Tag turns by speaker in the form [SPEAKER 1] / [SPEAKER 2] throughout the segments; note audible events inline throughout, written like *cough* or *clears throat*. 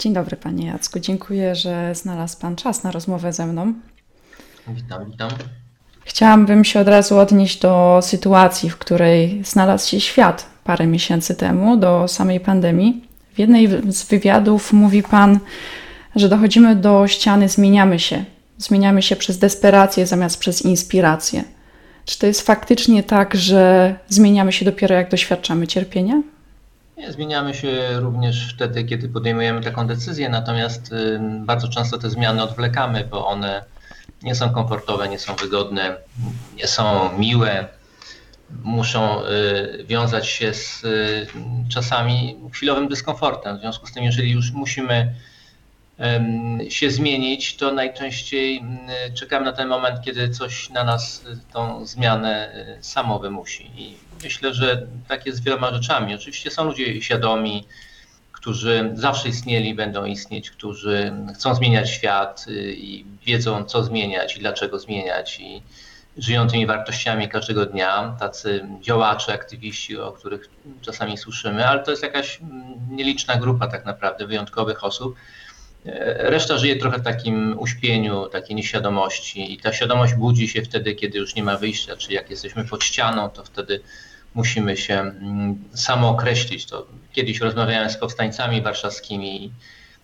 [SPEAKER 1] Dzień dobry Panie Jacku. Dziękuję, że znalazł Pan czas na rozmowę ze mną.
[SPEAKER 2] Witam, witam.
[SPEAKER 1] Chciałabym się od razu odnieść do sytuacji, w której znalazł się świat parę miesięcy temu, do samej pandemii. W jednej z wywiadów mówi Pan, że dochodzimy do ściany, zmieniamy się. Zmieniamy się przez desperację zamiast przez inspirację. Czy to jest faktycznie tak, że zmieniamy się dopiero jak doświadczamy cierpienia?
[SPEAKER 2] Nie, zmieniamy się również wtedy, kiedy podejmujemy taką decyzję, natomiast y, bardzo często te zmiany odwlekamy, bo one nie są komfortowe, nie są wygodne, nie są miłe, muszą y, wiązać się z y, czasami chwilowym dyskomfortem. W związku z tym, jeżeli już musimy się zmienić, to najczęściej czekamy na ten moment, kiedy coś na nas tą zmianę samo wymusi. I myślę, że tak jest z wieloma rzeczami. Oczywiście są ludzie świadomi, którzy zawsze istnieli, będą istnieć, którzy chcą zmieniać świat y, i wiedzą, co zmieniać i dlaczego zmieniać i żyją tymi wartościami każdego dnia, tacy działacze, aktywiści, o których czasami słyszymy, ale to jest jakaś mm, nieliczna grupa tak naprawdę wyjątkowych osób. Reszta żyje trochę w takim uśpieniu, takiej nieświadomości i ta świadomość budzi się wtedy, kiedy już nie ma wyjścia, czy jak jesteśmy pod ścianą, to wtedy musimy się mm, samo określić. To kiedyś rozmawiałem z powstańcami warszawskimi i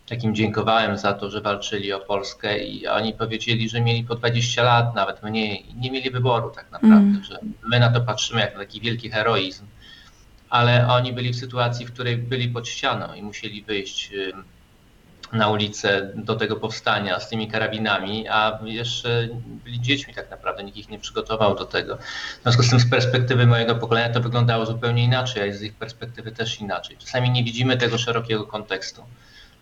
[SPEAKER 2] takim dziękowałem za to, że walczyli o Polskę i oni powiedzieli, że mieli po 20 lat, nawet mniej, i nie mieli wyboru tak naprawdę, mm. że my na to patrzymy jak na taki wielki heroizm, ale oni byli w sytuacji, w której byli pod ścianą i musieli wyjść na ulicę do tego powstania z tymi karabinami, a jeszcze byli dziećmi tak naprawdę, nikt ich nie przygotował do tego. W związku z tym z perspektywy mojego pokolenia to wyglądało zupełnie inaczej, a z ich perspektywy też inaczej. Czasami nie widzimy tego szerokiego kontekstu,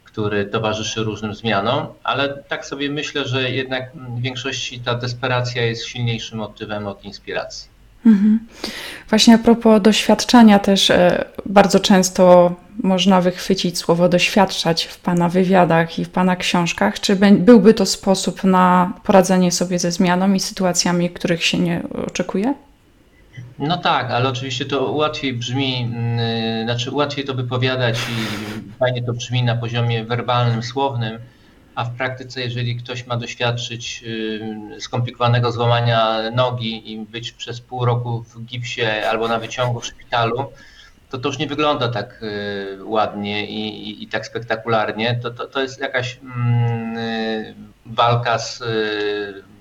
[SPEAKER 2] który towarzyszy różnym zmianom, ale tak sobie myślę, że jednak w większości ta desperacja jest silniejszym motywem od inspiracji. Mhm.
[SPEAKER 1] Właśnie a propos doświadczania też e, bardzo często można wychwycić słowo doświadczać w Pana wywiadach i w Pana książkach. Czy byłby to sposób na poradzenie sobie ze zmianą i sytuacjami, których się nie oczekuje?
[SPEAKER 2] No tak, ale oczywiście to łatwiej brzmi, mm, znaczy łatwiej to wypowiadać i fajnie to brzmi na poziomie werbalnym, słownym, a w praktyce, jeżeli ktoś ma doświadczyć y, skomplikowanego złamania nogi i być przez pół roku w gipsie albo na wyciągu w szpitalu, to to już nie wygląda tak y, ładnie i, i, i tak spektakularnie. To, to, to jest jakaś mm, y, walka z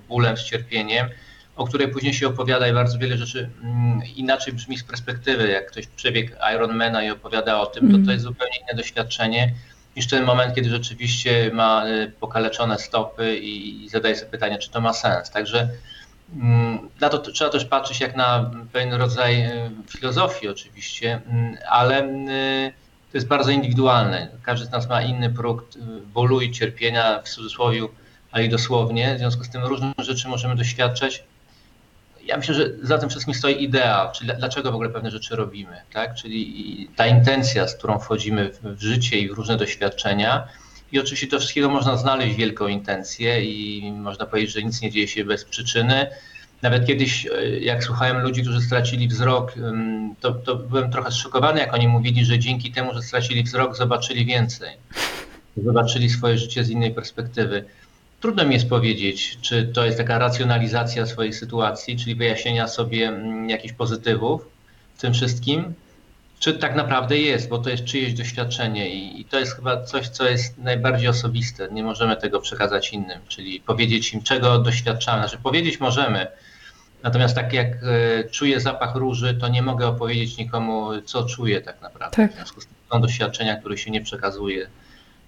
[SPEAKER 2] bólem, z cierpieniem, o której później się opowiada i bardzo wiele rzeczy mm, inaczej brzmi z perspektywy. Jak ktoś przebiegł Ironmana i opowiada o tym, to to mm. jest zupełnie inne doświadczenie niż ten moment, kiedy rzeczywiście ma y, pokaleczone stopy i zadaje sobie pytanie, czy to ma sens. Także mm, na to trzeba też patrzeć jak na pewien rodzaj y, filozofii oczywiście, mm, ale y, to jest bardzo indywidualne. Każdy z nas ma inny próg bólu i cierpienia w cudzysłowie, ale i dosłownie. W związku z tym różne rzeczy możemy doświadczać ja myślę, że za tym wszystkim stoi idea, czyli dlaczego w ogóle pewne rzeczy robimy, tak? Czyli ta intencja, z którą wchodzimy w życie i w różne doświadczenia. I oczywiście do wszystkiego można znaleźć wielką intencję i można powiedzieć, że nic nie dzieje się bez przyczyny. Nawet kiedyś, e, jak słuchałem ludzi, którzy stracili wzrok, to, to byłem trochę zszokowany, jak oni mówili, że dzięki temu, że stracili wzrok, zobaczyli więcej. Zobaczyli swoje życie z innej perspektywy. Trudno mi jest powiedzieć, czy to jest taka racjonalizacja swojej sytuacji, czyli wyjaśnienia sobie mm, jakichś pozytywów w tym wszystkim, czy tak naprawdę jest, bo to jest czyjeś doświadczenie i, to jest chyba coś, co jest najbardziej osobiste. Nie możemy tego przekazać innym, czyli powiedzieć im, czego doświadczamy. Znaczy, powiedzieć możemy, natomiast tak jak e, czuję zapach róży, to nie mogę opowiedzieć nikomu, co czuję tak naprawdę. Tak. W związku z tym są doświadczenia, których się nie przekazuje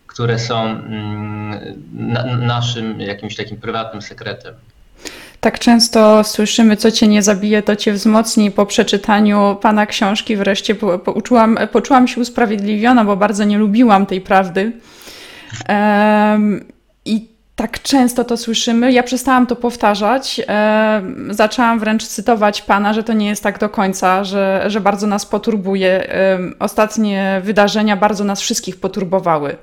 [SPEAKER 2] które są mm, na, naszym jakimś takim prywatnym sekretem.
[SPEAKER 1] Tak często słyszymy, co cię nie zabije, to cię wzmocni. Po przeczytaniu pana książki wreszcie po, poczułam, poczułam się usprawiedliwiona, bo bardzo nie lubiłam tej prawdy. Um, I tak często to słyszymy. Ja przestałam to powtarzać. Zaczęłam wręcz cytować pana, że to nie jest tak do końca, że, że bardzo nas poturbuje. Ostatnie wydarzenia bardzo nas wszystkich poturbowały.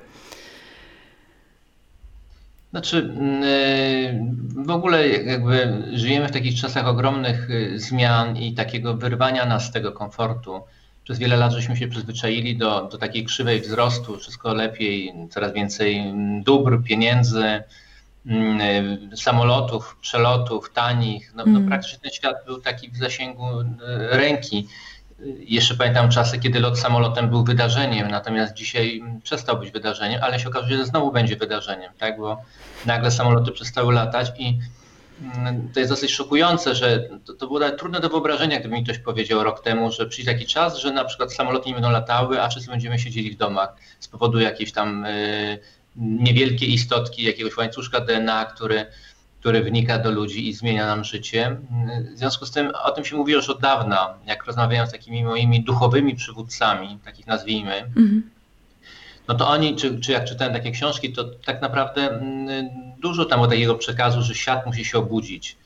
[SPEAKER 2] Znaczy, mm, y, w ogóle jakby żyjemy w takich czasach ogromnych y, zmian i takiego wyrwania nas z tego komfortu. przez wiele lat żeśmy się przyzwyczaili do, do takiej krzywej wzrostu, wszystko lepiej, coraz więcej mm, dóbr, pieniędzy, mm, y, samolotów, przelotów, tanich. No, no praktycznie ten świat był taki w zasięgu ręki. Jeszcze pamiętam czasy, kiedy lot samolotem był wydarzeniem, natomiast dzisiaj mm, przestał być wydarzeniem, ale się okazuje, że znowu będzie wydarzeniem, tak? Bo nagle samoloty przestały latać i mm, to jest dosyć szokujące, że to, to było trudne do wyobrażenia, gdyby mi ktoś powiedział rok temu, że przyjdzie taki czas, że na przykład samoloty nie będą latały, a wszyscy będziemy siedzieli w domach z powodu jakiejś tam y, niewielkiej istotki, jakiegoś łańcuszka DNA, który, który wnika do ludzi i zmienia nam życie. W związku z tym o tym się mówi już od dawna, jak rozmawiałem z takimi moimi duchowymi przywódcami, takich nazwijmy,
[SPEAKER 1] Mhm.
[SPEAKER 2] no to oni, czy, czy jak czytałem takie książki, to tak naprawdę mm, dużo tam o takiego przekazu, że świat musi się obudzić.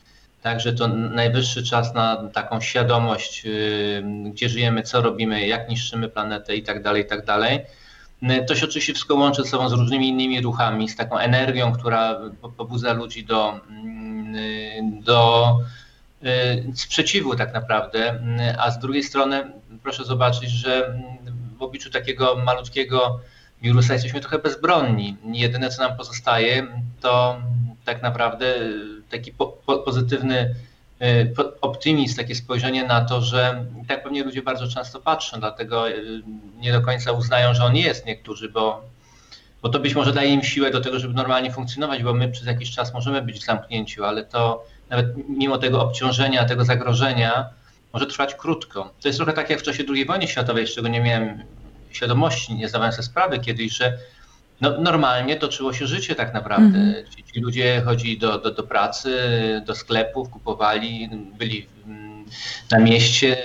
[SPEAKER 2] Także to najwyższy czas na taką świadomość, yy, gdzie żyjemy, co robimy, jak niszczymy planetę i tak dalej, i tak dalej. Yy, To się oczywiście wszystko łączy ze sobą z różnymi innymi ruchami, z taką energią, która po- pobudza ludzi do, mm, yy, do yy, sprzeciwu tak naprawdę, a z drugiej strony proszę zobaczyć, że mm, w obliczu takiego malutkiego wirusa jesteśmy trochę bezbronni. Jedyne, co nam pozostaje, to tak naprawdę taki po, po, pozytywny y, po- optymizm, takie spojrzenie na to, że tak pewnie ludzie bardzo często patrzą, dlatego y, nie do końca uznają, że on jest niektórzy, bo, bo to być może daje im siłę do tego, żeby normalnie funkcjonować, bo my przez jakiś czas możemy być w zamknięciu, ale to nawet mimo tego obciążenia, tego zagrożenia może trwać krótko. To jest trochę tak jak w czasie II wojny światowej, z czego nie miałem świadomości, nie zdawałem sobie sprawy kiedyś, że no, normalnie toczyło się życie tak naprawdę.
[SPEAKER 1] Mhm.
[SPEAKER 2] Ci, ci ludzie chodzili do, do, do pracy, do sklepów, kupowali, byli mm, na mieście,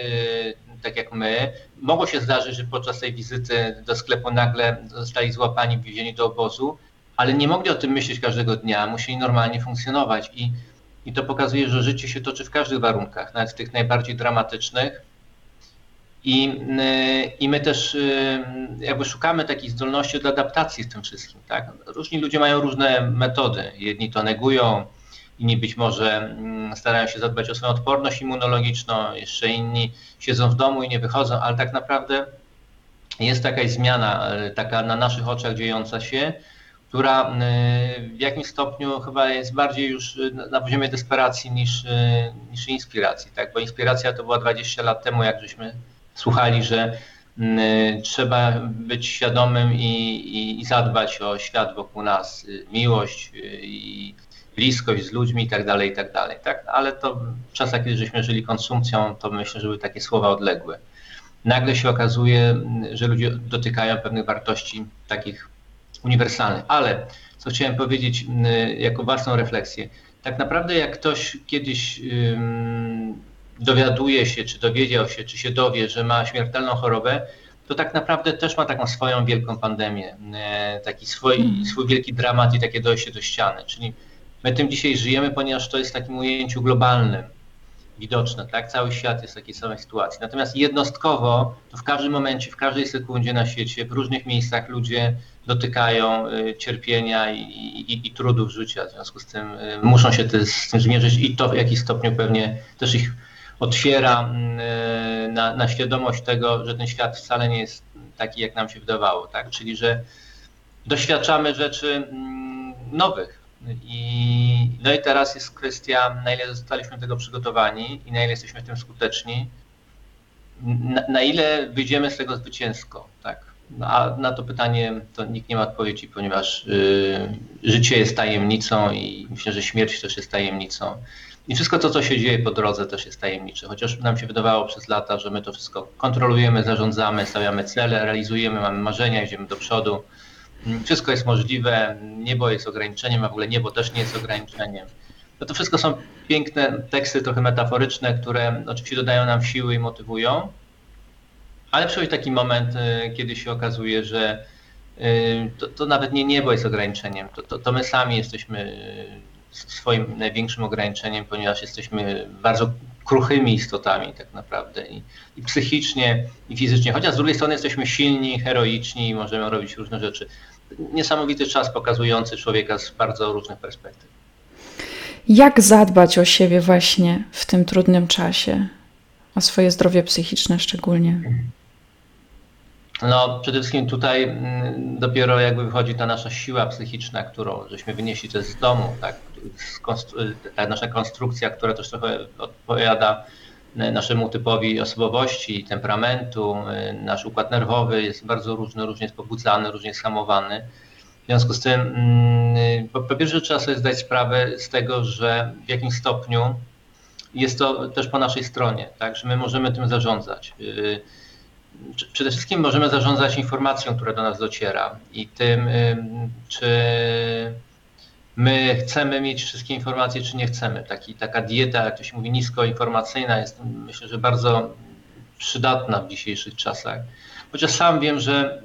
[SPEAKER 2] tak jak my. Mogło się zdarzyć, że podczas tej wizyty do sklepu nagle zostali złapani, wiezieni do obozu, ale nie mogli o tym myśleć każdego dnia, musieli normalnie funkcjonować i, i to pokazuje, że życie się toczy w każdych warunkach, nawet w tych najbardziej dramatycznych. I, y, I my też y, jakby szukamy takiej zdolności do adaptacji w tym wszystkim. Tak? Różni ludzie mają różne metody. Jedni to negują, inni być może mm, starają się zadbać o swoją odporność immunologiczną, jeszcze inni siedzą w domu i nie wychodzą, ale tak naprawdę jest jakaś zmiana, y, taka na naszych oczach dziejąca się, która w jakimś stopniu chyba jest bardziej już na- poziomie desperacji niż, niż inspiracji. Tak? Bo inspiracja to była 20 lat temu, jak żeśmy słuchali, że mm, trzeba być świadomym i, i, i zadbać o świat wokół nas, y, miłość y, i bliskość z ludźmi i tak dalej, i tak. Tak? Ale to w czasach, kiedy żeśmy żyli konsumpcją, to myślę, że były takie słowa odległe. Nagle się okazuje, mm, że ludzie dotykają pewnych wartości takich uniwersalnych. Ale co chciałem powiedzieć mm, jako własną refleksję, tak naprawdę jak ktoś kiedyś dowiaduje się, czy dowiedział się, czy się dowie, że ma śmiertelną chorobę, to tak naprawdę też ma taką swoją wielką pandemię, e, taki swój, swój wielki dramat i takie dojście do ściany. Czyli my tym dzisiaj żyjemy, ponieważ to jest w takim ujęciu globalnym widoczne, tak? Cały świat jest w takiej samej sytuacji. Natomiast jednostkowo, to w każdym momencie, w każdej sekundzie na świecie, w różnych miejscach ludzie dotykają y, cierpienia i, i, i trudów życia. W związku z tym y, muszą się te, z tym zmierzyć i to w jakiś stopniu pewnie też ich otwiera y, na, na świadomość tego, że ten świat wcale nie jest taki, jak nam się wydawało, tak? Czyli, że doświadczamy rzeczy mm, nowych. I, no i teraz jest kwestia, na ile zostaliśmy tego przygotowani i na ile jesteśmy w tym skuteczni, na, na ile wyjdziemy z tego zwycięsko, tak? No, a na to pytanie to nikt nie ma odpowiedzi, ponieważ y, życie jest tajemnicą i myślę, że śmierć też jest tajemnicą. I wszystko to, co się dzieje po drodze, też jest tajemnicze. Chociaż nam się wydawało przez lata, że my to wszystko kontrolujemy, zarządzamy, stawiamy cele, realizujemy, mamy marzenia, idziemy do przodu. Wszystko jest możliwe, niebo jest ograniczeniem, a w ogóle niebo też nie jest ograniczeniem. No to wszystko są piękne teksty, trochę metaforyczne, które oczywiście dodają nam siły i motywują. Ale przychodzi taki moment, y, kiedy się okazuje, że y, to, to nawet nie niebo jest ograniczeniem, to, to, to my sami jesteśmy y, swoim największym ograniczeniem, ponieważ jesteśmy bardzo kruchymi istotami tak naprawdę i, i psychicznie, i fizycznie, chociaż z drugiej strony jesteśmy silni, heroiczni i możemy robić różne rzeczy. Niesamowity czas pokazujący człowieka z bardzo różnych perspektyw.
[SPEAKER 1] Jak zadbać o siebie właśnie w tym trudnym czasie? O swoje zdrowie psychiczne szczególnie.
[SPEAKER 2] No, przede wszystkim tutaj mm, dopiero jakby wychodzi ta nasza siła psychiczna, którą żeśmy wynieśli też z domu, tak? Ta nasza konstrukcja, która też trochę odpowiada e, naszemu typowi osobowości, temperamentu. Nasz układ nerwowy jest bardzo różny, różnie jest pobudzany, różnie jest hamowany. W związku z tym, mm, po, pierwsze, trzeba sobie zdać sprawę z tego, że w jakimś stopniu jest to też po naszej stronie, tak, że my możemy tym zarządzać. Y, przede wszystkim możemy zarządzać informacją, która do nas dociera i tym, czy my chcemy mieć wszystkie informacje, czy nie chcemy. Taki, taka dieta, jak to się mówi, niskoinformacyjna jest myślę, że bardzo przydatna w dzisiejszych czasach. Chociaż sam wiem, że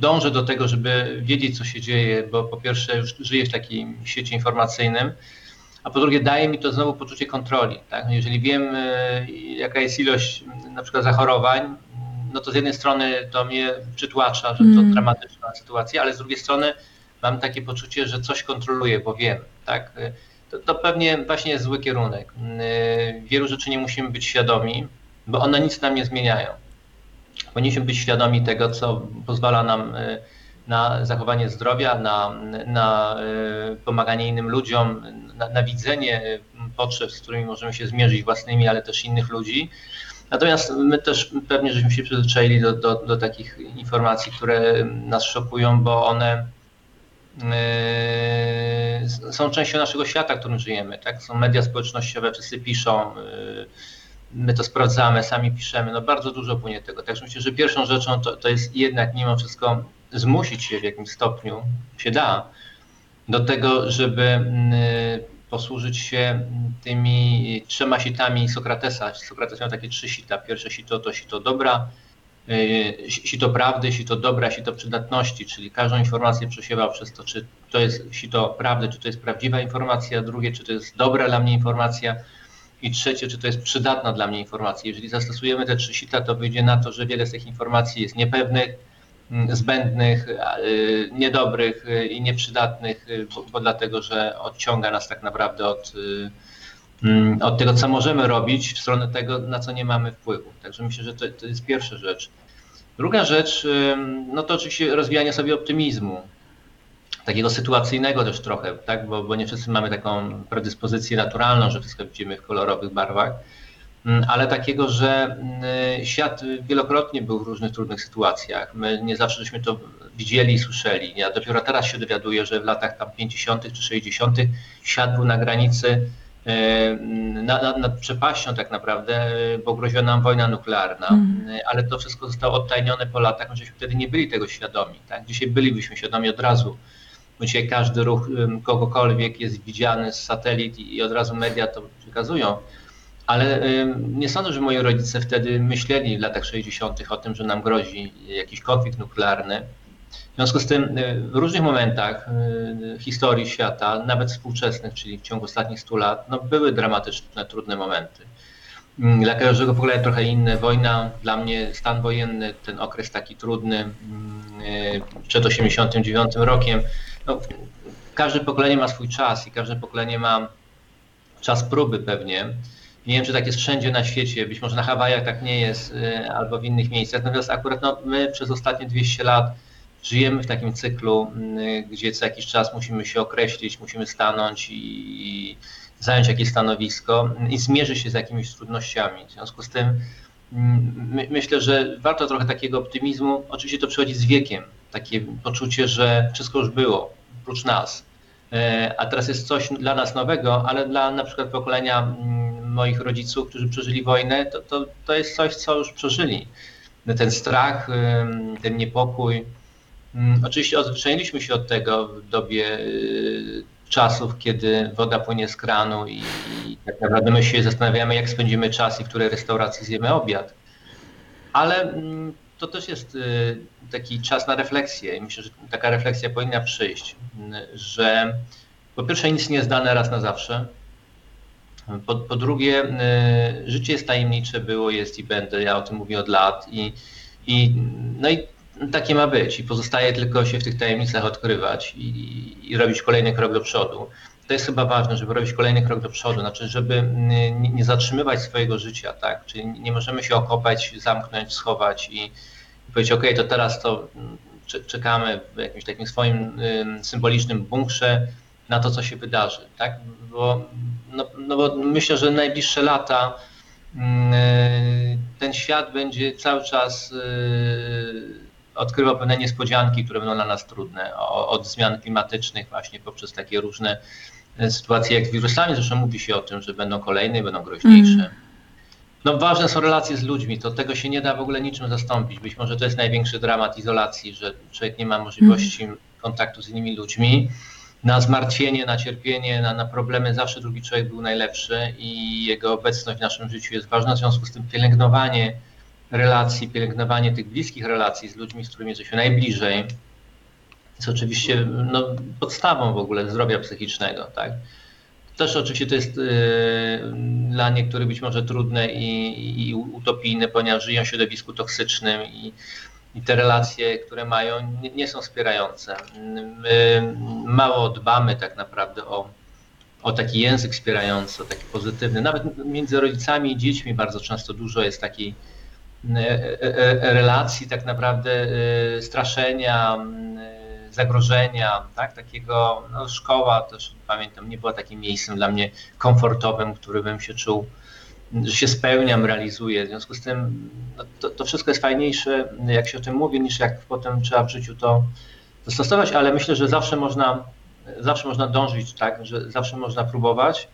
[SPEAKER 2] dążę do tego, żeby wiedzieć, co się dzieje, bo po pierwsze już żyję w takim świecie informacyjnym, a po drugie daje mi to znowu poczucie kontroli. Tak? Jeżeli wiem, e, jaka jest ilość na przykład zachorowań, no to z jednej strony to mnie przytłacza, że to mm. dramatyczna sytuacja, ale z drugiej strony mam takie poczucie, że coś kontroluję, bo wiem. Tak? To, to pewnie właśnie jest zły kierunek. E, wielu rzeczy nie musimy być świadomi, bo one nic nam nie zmieniają. Powinniśmy być świadomi tego, co pozwala nam e, na zachowanie zdrowia, na, na e, pomaganie innym ludziom, na, na widzenie potrzeb, z którymi możemy się zmierzyć własnymi, ale też innych ludzi. Natomiast my też pewnie żeśmy się przyzwyczaili do, do, do takich informacji, które nas szokują, bo one yy, są częścią naszego świata, w którym żyjemy. Tak? Są media społecznościowe, wszyscy piszą, yy, my to sprawdzamy, sami piszemy, no bardzo dużo płynie tego. Także myślę, że pierwszą rzeczą to, to jest jednak mimo wszystko zmusić się w jakimś stopniu, się da, do tego, żeby mm, posłużyć się tymi trzema sitami Sokratesa. Sokrates miał takie trzy sita. Pierwsze sito to sito dobra, y, sito prawdy, sito dobra, sito przydatności, czyli każdą informację przesiewał przez to, czy to jest sito prawdy, czy to jest prawdziwa informacja, drugie, czy to jest dobra dla mnie informacja, i trzecie, czy to jest przydatna dla mnie informacja. Jeżeli zastosujemy te trzy sita, to wyjdzie na to, że wiele z tych informacji jest niepewnych, mm, zbędnych, y, niedobrych y, i nieprzydatnych, y, bo, bo dlatego, że odciąga nas tak naprawdę od, mm, od tego, co możemy robić, w stronę tego, na co nie mamy wpływu. Także myślę, że to, to jest pierwsza rzecz. Druga rzecz, no to oczywiście rozwijanie sobie optymizmu takiego sytuacyjnego też trochę, tak? bo, bo nie wszyscy mamy taką predyspozycję naturalną, że wszystko widzimy w kolorowych barwach, mm, ale takiego, że mm, świat wielokrotnie był w różnych trudnych sytuacjach. My nie zawsze żeśmy to widzieli i słyszeli. Ja dopiero teraz się dowiaduję, że w latach tam 50. czy 60. świat był na granicy e, nad, nad przepaścią tak naprawdę, bo groziła nam wojna nuklearna, mm. ale to wszystko zostało odtajnione po latach, żeśmy wtedy nie byli tego świadomi. Tak? Dzisiaj bylibyśmy świadomi od razu Dzisiaj każdy ruch kogokolwiek jest widziany z satelit i od razu media to przekazują. Ale nie sądzę, że moi rodzice wtedy myśleli w latach 60. o tym, że nam grozi jakiś konflikt nuklearny. W związku z tym y, w różnych momentach y, historii świata, nawet współczesnych, czyli w ciągu ostatnich 100 lat, no były dramatyczne, trudne momenty. Mm, dla każdego pokolenia trochę inne. Wojna, dla mnie stan wojenny, ten okres taki trudny mm, y, przed 89 rokiem, no, każde pokolenie ma swój czas i każde pokolenie ma czas próby pewnie. Nie wiem, czy tak jest wszędzie na świecie, być może na Hawajach tak nie jest, y, albo w innych miejscach. Natomiast akurat no, my przez ostatnie 200 lat żyjemy w takim cyklu, y, gdzie co jakiś czas musimy się określić, musimy stanąć i zająć jakieś stanowisko i zmierzyć się z jakimiś trudnościami. W związku z tym my, myślę, że warto trochę takiego optymizmu. Oczywiście to przychodzi z wiekiem, takie poczucie, że wszystko już było, oprócz nas. E, a teraz jest coś dla nas nowego, ale dla na przykład pokolenia mm, moich rodziców, którzy przeżyli wojnę, to, to, to jest coś, co już przeżyli. Ten strach, ten niepokój. Oczywiście odzwyczailiśmy się od tego w dobie y, czasów, kiedy woda płynie z kranu i, i tak naprawdę my się zastanawiamy, jak spędzimy czas i w której restauracji zjemy obiad. Ale to też jest y, taki czas na refleksję i myślę, że taka refleksja powinna przyjść, że po pierwsze nic nie jest dane raz na zawsze, po, po drugie y, życie jest tajemnicze, było, jest i będę, ja o tym mówię od lat i, i, no i takie ma być i pozostaje tylko się w tych tajemnicach odkrywać i, i robić kolejny krok do przodu. To jest chyba ważne, żeby robić kolejny krok do przodu, znaczy, żeby nie, zatrzymywać swojego życia, tak? Czyli nie możemy się okopać, zamknąć, schować i, i powiedzieć, ok, to teraz to cze- czekamy w jakimś takim swoim ym, symbolicznym bunkrze na to, co się wydarzy, tak? Bo, no, no bo myślę, że najbliższe lata mm, y, ten świat będzie cały czas y, odkrywał pewne niespodzianki, które będą dla nas trudne, od zmian klimatycznych właśnie poprzez takie różne e, sytuacje jak z wirusami, zresztą mówi się o tym, że będą kolejne będą groźniejsze.
[SPEAKER 1] Mm.
[SPEAKER 2] No ważne są relacje z ludźmi, to tego się nie da w ogóle niczym zastąpić. Być może to jest największy dramat izolacji, że człowiek nie ma możliwości kontaktu z innymi ludźmi. Na zmartwienie, na cierpienie, na, na problemy zawsze drugi człowiek był najlepszy i jego obecność w naszym życiu jest ważna. W związku z tym pielęgnowanie relacji, pielęgnowanie tych bliskich relacji z ludźmi, z którymi jesteśmy najbliżej, jest oczywiście no, podstawą w ogóle zdrowia psychicznego. Tak? Też oczywiście to jest y, dla niektórych być może trudne i, i utopijne, ponieważ żyją w środowisku toksycznym i, i te relacje, które mają, nie, nie są wspierające. My mało dbamy tak naprawdę o, o taki język wspierający, o taki pozytywny. Nawet między rodzicami i dziećmi bardzo często dużo jest takiej e, e, e, relacji, tak naprawdę straszenia, zagrożenia, tak? takiego, no szkoła też pamiętam, nie była takim miejscem dla mnie komfortowym, który bym się czuł, że się spełniam, realizuję. W związku z tym no, to, to wszystko jest fajniejsze, jak się o tym mówi, niż jak potem trzeba w życiu to zastosować, ale myślę, że zawsze można, zawsze można dążyć, tak, że zawsze można próbować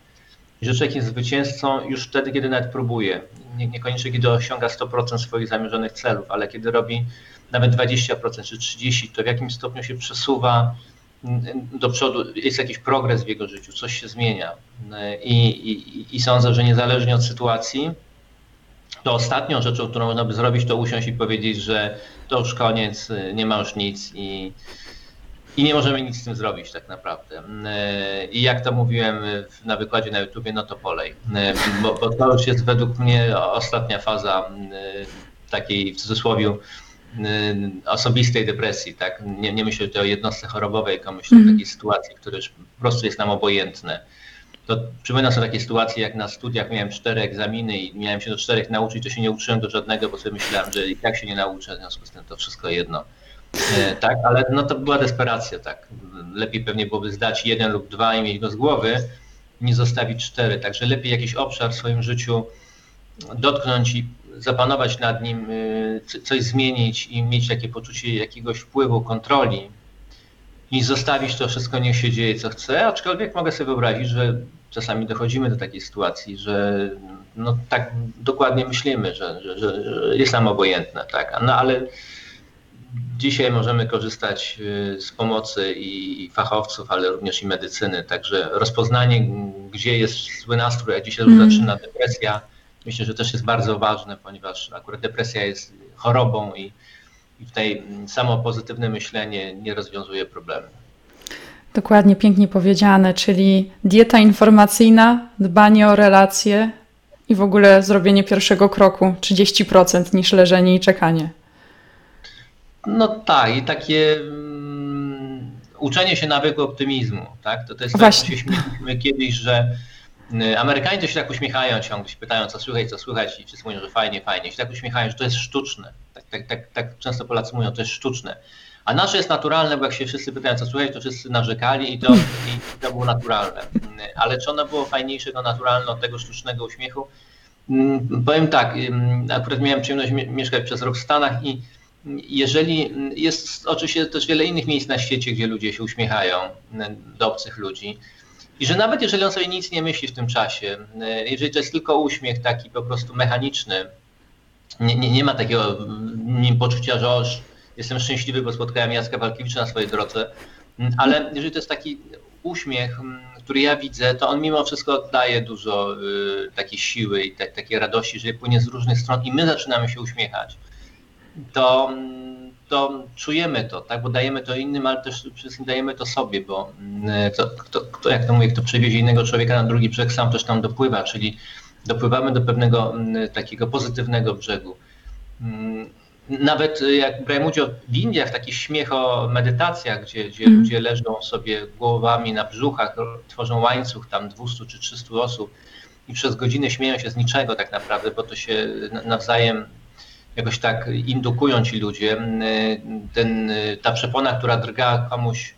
[SPEAKER 2] i że człowiek jest zwycięzcą już wtedy, kiedy nawet próbuje. Nie, niekoniecznie kiedy osiąga 100% swoich zamierzonych celów, ale kiedy robi nawet 20% czy 30%, to w jakimś stopniu się przesuwa do przodu, jest jakiś progres w jego życiu, coś się zmienia. I, i, i sądzę, że niezależnie od sytuacji, to ostatnią rzeczą, którą można by zrobić, to usiąść i powiedzieć, że to już koniec, nie ma już nic i, i nie możemy nic z tym zrobić tak naprawdę. I jak to mówiłem na wykładzie na YouTubie, no to polej. Bo, bo to już jest według mnie ostatnia faza takiej w cudzysłowie osobistej depresji, tak? Nie, nie myślę tutaj o jednostce chorobowej, tylko myślę o
[SPEAKER 1] Mhm.
[SPEAKER 2] takiej sytuacji, która już po prostu jest nam obojętne. To przypominam sobie takie sytuacje, jak na studiach miałem cztery egzaminy i miałem się do czterech nauczyć, to się nie uczyłem do żadnego, bo sobie myślałem, że i tak się nie nauczę, w związku z tym to wszystko jedno. E, Tak, ale no to była desperacja, tak. Lepiej pewnie byłoby zdać jeden lub dwa i mieć go z głowy, niż zostawić cztery. Także lepiej jakiś obszar w swoim życiu dotknąć i zapanować nad nim, y, coś zmienić i mieć takie poczucie jakiegoś wpływu, kontroli, niż zostawić to wszystko, niech się dzieje co chce, aczkolwiek mogę sobie wyobrazić, że czasami dochodzimy do takiej sytuacji, że no tak dokładnie myślimy, że, że, że jest nam obojętne, tak, no ale dzisiaj możemy korzystać y, z pomocy i fachowców, ale również i medycyny, także rozpoznanie, gdzie jest zły nastrój, a gdzie się
[SPEAKER 1] Mm.
[SPEAKER 2] zaczyna depresja, myślę, że też jest bardzo ważne, ponieważ akurat depresja jest chorobą i, i tutaj mm, samo pozytywne myślenie nie rozwiązuje problemu.
[SPEAKER 1] Dokładnie, pięknie powiedziane, czyli dieta informacyjna, dbanie o relacje i w ogóle zrobienie pierwszego kroku 30% niż leżenie i czekanie.
[SPEAKER 2] No tak, i takie mm, uczenie się nawyku optymizmu, tak? To, to jest tak,
[SPEAKER 1] Właśnie.
[SPEAKER 2] jak się śmieliśmy kiedyś, że Amerykanie to się tak uśmiechają ciągle, się pytają, co słychać, co słychać i wszyscy mówią, że fajnie, fajnie. Się tak uśmiechają, że to jest sztuczne. Tak, tak, tak, tak często Polacy mówią, to jest sztuczne. A nasze jest naturalne, bo jak się wszyscy pytają, co słychać, to wszyscy narzekali i to, i to było naturalne. Y, Ale czy ono było fajniejsze, to naturalne od tego sztucznego uśmiechu? Mm, Powiem tak, ym, akurat miałem przyjemność mie- mieszkać przez rok w Stanach i jeżeli jest oczywiście też wiele innych miejsc na świecie, gdzie ludzie się uśmiechają do obcych ludzi. I że nawet jeżeli on sobie nic nie myśli w tym czasie, y, jeżeli to jest tylko uśmiech taki po prostu mechaniczny, nie, nie, nie ma takiego nim poczucia, że oż jestem szczęśliwy, bo spotkałem Jacka Walkiewicza na swojej drodze, Mm, ale jeżeli to jest taki uśmiech, mm, który ja widzę, to on mimo wszystko daje dużo y, takiej siły i tak, takiej radości, że płynie z różnych stron i my zaczynamy się uśmiechać to, mm, to czujemy to, tak? bo dajemy to innym, ale też przede wszystkim dajemy to sobie, bo mm, kto, kto, kto, jak to mówię, kto przewiezie innego człowieka na drugi brzeg, sam też tam dopływa, czyli dopływamy do pewnego mm, takiego pozytywnego brzegu. Mm, Nawet jak brałem udział w Indiach w takich śmiecho medytacjach, gdzie, gdzie
[SPEAKER 1] Mhm.
[SPEAKER 2] ludzie leżą sobie głowami na brzuchach, tworzą łańcuch tam 200 czy 300 osób i przez godzinę śmieją się z niczego tak naprawdę, bo to się na- nawzajem jakoś tak indukują ci ludzie. Ten, ta przepona, która drga komuś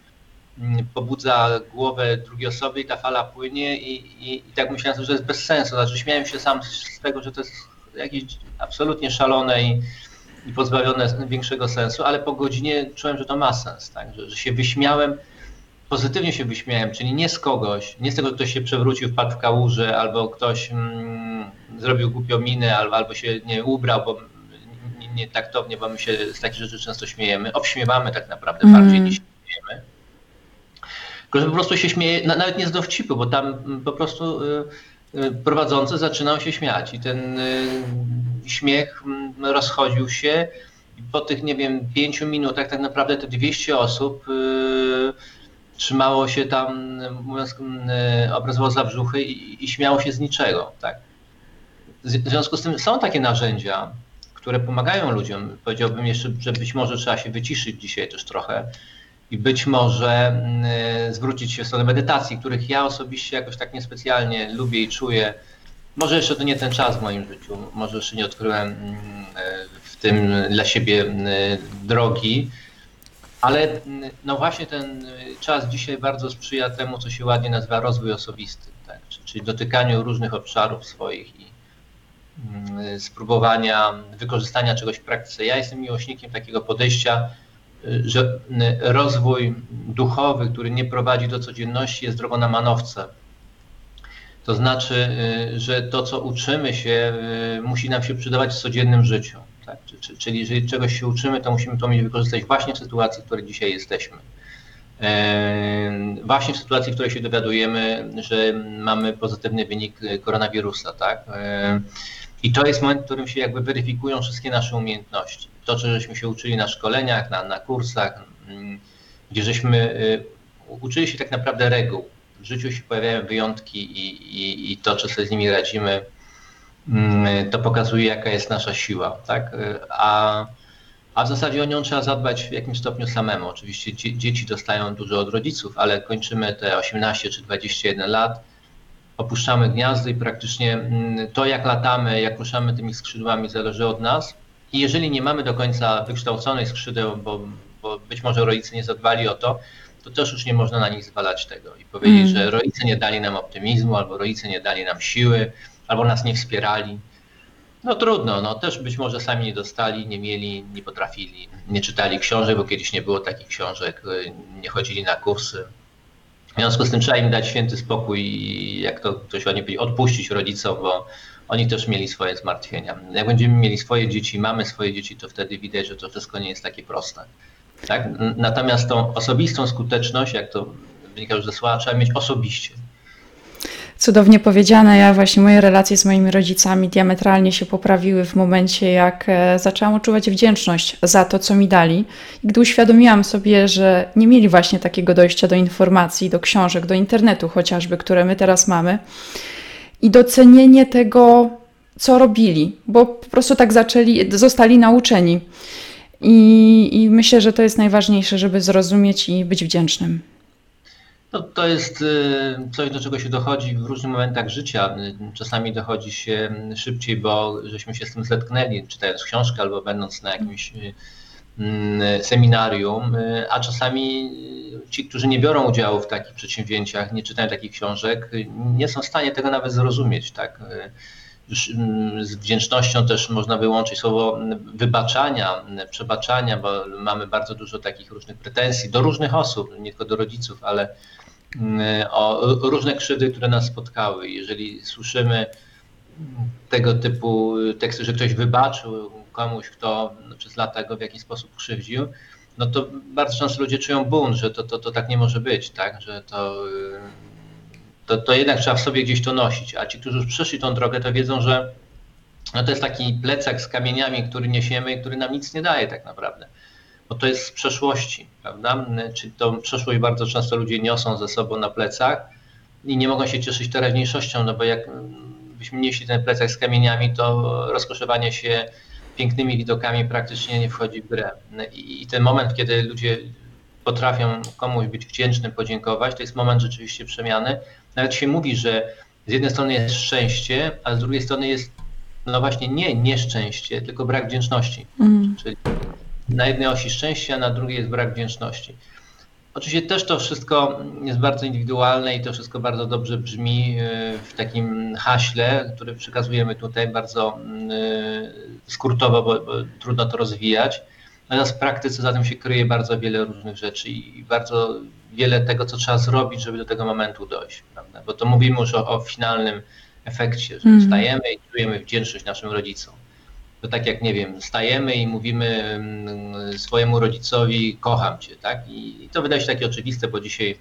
[SPEAKER 2] mm, pobudza głowę drugiej osoby i ta fala płynie i, i, i tak myślałem, że to jest bez sensu. Znaczy śmiałem się sam z tego, że to jest jakieś absolutnie szalone i, i pozbawione większego sensu, ale po godzinie czułem, że to ma sens, tak? że, że się wyśmiałem, pozytywnie się wyśmiałem, czyli nie z kogoś, nie z tego, że ktoś się przewrócił, wpadł w kałużę, albo ktoś mm, zrobił głupią minę, albo, albo się nie ubrał, bo nietaktownie, bo my się z takich rzeczy często śmiejemy. Obśmiewamy tak naprawdę mm. bardziej niż śmiejemy. Tylko, że po prostu się śmieje, nawet nie z dowcipu, bo tam po prostu y, y, prowadzący zaczynał się śmiać i ten y, śmiech mm, rozchodził się i po tych, nie wiem, pięciu minutach tak naprawdę te 200 osób trzymało się tam, mówiąc obrazowo za brzuchy i, i śmiało się z niczego, tak. W związku z tym są takie narzędzia, które pomagają ludziom. Powiedziałbym jeszcze, że być może trzeba się wyciszyć dzisiaj też trochę i być może mm, zwrócić się w stronę medytacji, których ja osobiście jakoś tak niespecjalnie lubię i czuję. Może jeszcze to nie ten czas w moim życiu, może jeszcze nie odkryłem mm, w tym dla siebie mm, drogi, ale no właśnie ten czas dzisiaj bardzo sprzyja temu, co się ładnie nazywa rozwój osobisty, tak? czyli dotykaniu różnych obszarów swoich i spróbowania wykorzystania czegoś w praktyce. Ja jestem miłośnikiem takiego podejścia, y, że y, rozwój duchowy, który nie prowadzi do codzienności, jest drogą na manowce. To znaczy, y, że to, co uczymy się, musi nam się przydawać w codziennym życiu. Tak? Czyli jeżeli czegoś się uczymy, to musimy to mieć wykorzystać właśnie w sytuacji, w której dzisiaj jesteśmy. Właśnie w sytuacji, w której się dowiadujemy, że mamy pozytywny wynik koronawirusa, tak? I to jest moment, w którym się jakby weryfikują wszystkie nasze umiejętności. To, co żeśmy się uczyli na szkoleniach, na, na kursach, mm, gdzie żeśmy y, uczyli się tak naprawdę reguł. W życiu się pojawiają wyjątki i, i, i to, czy sobie z nimi radzimy, mm, to pokazuje, jaka jest nasza siła. Tak? A, a w zasadzie o nią trzeba zadbać w jakimś stopniu samemu. Oczywiście dzieci dostają dużo od rodziców, ale kończymy te 18 czy 21 lat opuszczamy gniazdo i praktycznie mm, to, jak latamy, jak ruszamy tymi skrzydłami, zależy od nas. I jeżeli nie mamy do końca wykształconej skrzydeł, bo, bo być może rodzice nie zadbali o to, to też już nie można na nich zwalać tego i powiedzieć, mm. że rodzice nie dali nam optymizmu, albo rodzice nie dali nam siły, albo nas nie wspierali. No trudno, no też być może sami nie dostali, nie mieli, nie potrafili, nie czytali książek, bo kiedyś nie było takich książek, nie chodzili na kursy. W związku z tym trzeba im dać święty spokój i jak to ktoś ładnie powiedział, odpuścić rodzicom, bo oni też mieli swoje zmartwienia. Jak będziemy mieli swoje dzieci, mamy swoje dzieci, to wtedy widać, że to wszystko nie jest takie proste. Tak? Natomiast tą osobistą skuteczność, jak to wynika już ze słowa, trzeba mieć osobiście.
[SPEAKER 1] Cudownie powiedziane. Ja właśnie moje relacje z moimi rodzicami diametralnie się poprawiły w momencie, jak e, zaczęłam odczuwać wdzięczność za to, co mi dali. I gdy uświadomiłam sobie, że nie mieli właśnie takiego dojścia do informacji, do książek, do internetu chociażby, które my teraz mamy, i docenienie tego, co robili, bo po prostu tak zaczęli, zostali nauczeni. I, I myślę, że to jest najważniejsze, żeby zrozumieć i być wdzięcznym.
[SPEAKER 2] No, to jest y, coś, do czego się dochodzi w różnych momentach życia. Czasami dochodzi się szybciej, bo żeśmy się z tym zetknęli, czytając książkę albo będąc na jakimś y, mm, seminarium, y, a czasami ci, którzy nie biorą udziału w takich przedsięwzięciach, nie czytają takich książek, nie są w stanie tego nawet zrozumieć. Tak? Już mm, z wdzięcznością też można wyłączyć słowo wybaczania, przebaczania, bo mamy bardzo dużo takich różnych pretensji do różnych osób, nie tylko do rodziców, ale o różne krzywdy, które nas spotkały. Jeżeli słyszymy tego typu teksty, że ktoś wybaczył komuś, kto przez lata go w jakiś sposób krzywdził, no to bardzo często ludzie czują bunt, że to, to, to tak nie może być, tak? że to, to, to jednak trzeba w sobie gdzieś to nosić. A ci, którzy już przeszli tą drogę, to wiedzą, że no to jest taki plecak z kamieniami, który niesiemy i który nam nic nie daje tak naprawdę bo to jest z przeszłości, prawda? Czyli tą przeszłość bardzo często ludzie niosą ze sobą na plecach i nie mogą się cieszyć teraźniejszością, no bo jak byśmy nieśli ten plecak z kamieniami, to rozkoszowanie się pięknymi widokami praktycznie nie wchodzi w grę. I ten moment, kiedy ludzie potrafią komuś być wdzięcznym, podziękować, to jest moment rzeczywiście przemiany. Nawet się mówi, że z jednej strony jest szczęście, a z drugiej strony jest no właśnie nie nieszczęście, tylko brak wdzięczności.
[SPEAKER 1] Mm.
[SPEAKER 2] Czyli na jednej osi szczęście, a na drugiej jest brak wdzięczności. Oczywiście też to wszystko jest bardzo indywidualne i to wszystko bardzo dobrze brzmi y, w takim haśle, który przekazujemy tutaj bardzo y, skrótowo, bo, bo trudno to rozwijać. Natomiast w praktyce za tym się kryje bardzo wiele różnych rzeczy i bardzo wiele tego, co trzeba zrobić, żeby do tego momentu dojść. Prawda? Bo to mówimy już o, o finalnym efekcie, że
[SPEAKER 1] Mhm.
[SPEAKER 2] wstajemy i czujemy wdzięczność naszym rodzicom. To tak jak, nie wiem, stajemy i mówimy mm, swojemu rodzicowi kocham cię, tak? I to wydaje się takie oczywiste, bo dzisiaj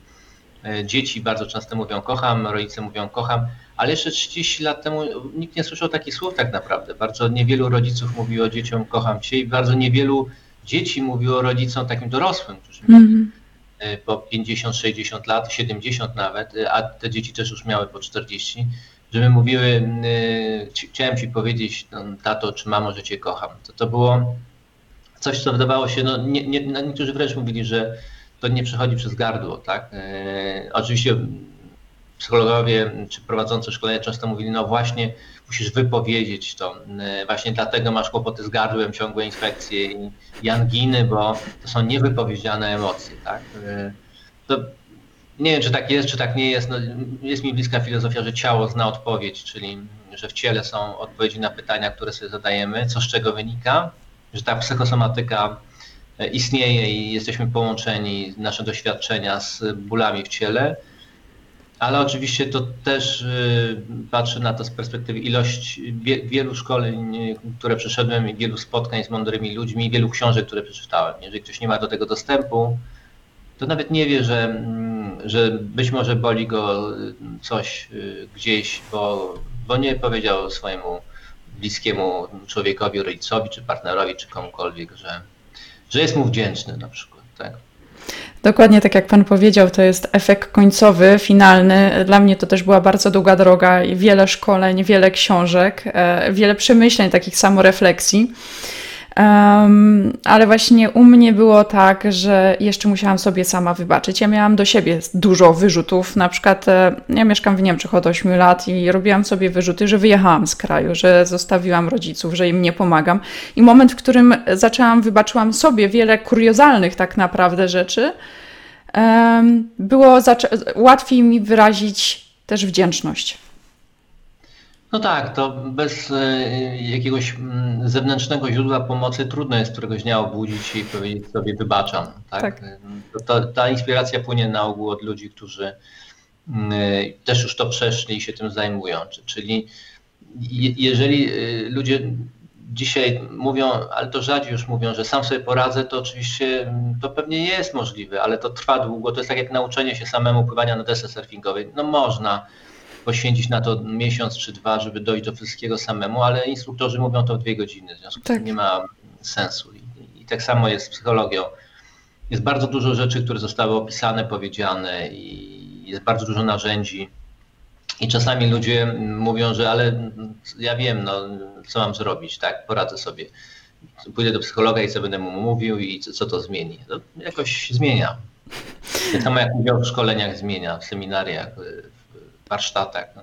[SPEAKER 2] e, dzieci bardzo często mówią kocham, rodzice mówią kocham, ale jeszcze 30 lat temu nikt nie słyszał takich słów tak naprawdę. Bardzo niewielu rodziców mówiło dzieciom kocham cię i bardzo niewielu dzieci mówiło rodzicom takim dorosłym, którzy mieli
[SPEAKER 1] Mm.
[SPEAKER 2] e, po 50, 60 lat, 70 nawet, e, a te dzieci też już miały po 40, żeby mówiły, y, ci- chciałem ci powiedzieć, no, tato czy mamo, że cię kocham. To, to było coś, co wydawało się, no, nie, nie, no, niektórzy wręcz mówili, że to nie przechodzi przez gardło, tak? E, oczywiście psychologowie czy prowadzący szkolenia często mówili, no właśnie musisz wypowiedzieć to, e, właśnie dlatego masz kłopoty z gardłem, ciągłe infekcje i, i anginy, bo to są niewypowiedziane emocje, tak? To nie wiem, czy tak jest, czy tak nie jest. No, jest mi bliska filozofia, że ciało zna odpowiedź, czyli że w ciele są odpowiedzi na pytania, które sobie zadajemy, co z czego wynika, że ta psychosomatyka e, istnieje i jesteśmy połączeni, nasze doświadczenia z bólami w ciele, ale oczywiście to też y, patrzę na to z perspektywy ilość wie, wielu szkoleń, y, które przeszedłem i wielu spotkań z mądrymi ludźmi wielu książek, które przeczytałem. Jeżeli ktoś nie ma do tego dostępu, to nawet nie wie, że, mm, że być może boli go y, coś y, gdzieś, bo, bo nie powiedział swojemu bliskiemu człowiekowi, rodzicowi, czy partnerowi, czy komukolwiek, że, że jest mu wdzięczny na przykład. Tak?
[SPEAKER 1] Dokładnie tak jak Pan powiedział, to jest efekt końcowy, finalny. Dla mnie to też była bardzo długa droga i wiele szkoleń, wiele książek, e, wiele przemyśleń, takich samorefleksji. Em, ale właśnie u mnie było tak, że jeszcze musiałam sobie sama wybaczyć. Ja miałam do siebie dużo wyrzutów. Na przykład e, ja mieszkam w Niemczech od 8 lat i robiłam sobie wyrzuty, że wyjechałam z kraju, że zostawiłam rodziców, że im nie pomagam. I moment, w którym zaczęłam, wybaczyłam sobie wiele kuriozalnych tak naprawdę rzeczy, em, było łatwiej mi wyrazić też wdzięczność.
[SPEAKER 2] No tak, to bez e, jakiegoś mm, zewnętrznego źródła pomocy trudno jest któregoś dnia obudzić i powiedzieć sobie wybaczam. Tak?
[SPEAKER 1] Tak.
[SPEAKER 2] To, ta inspiracja płynie na ogół od ludzi, którzy mm, też już to przeszli i się tym zajmują. Czy- Czyli je- jeżeli y, ludzie dzisiaj mówią, ale to rzadziej już mówią, że sam sobie poradzę, to oczywiście mm, to pewnie jest możliwe, ale to trwa długo. To jest tak jak nauczenie się samemu pływania na desce surfingowej. No można poświęcić na to miesiąc czy dwa, żeby dojść do wszystkiego samemu, ale instruktorzy mówią to w dwie godziny, w związku z
[SPEAKER 1] Tak.
[SPEAKER 2] tym nie ma sensu. I, I tak samo jest z psychologią. Jest bardzo dużo rzeczy, które zostały opisane, powiedziane i jest bardzo dużo narzędzi. I czasami ludzie mówią, że ale ja wiem, no, co mam zrobić, tak, poradzę sobie. Pójdę do psychologa i co będę mu mówił i co, co to zmieni. To jakoś zmienia. *laughs* Tak samo jak udział w szkoleniach zmienia, w seminariach, warsztatach.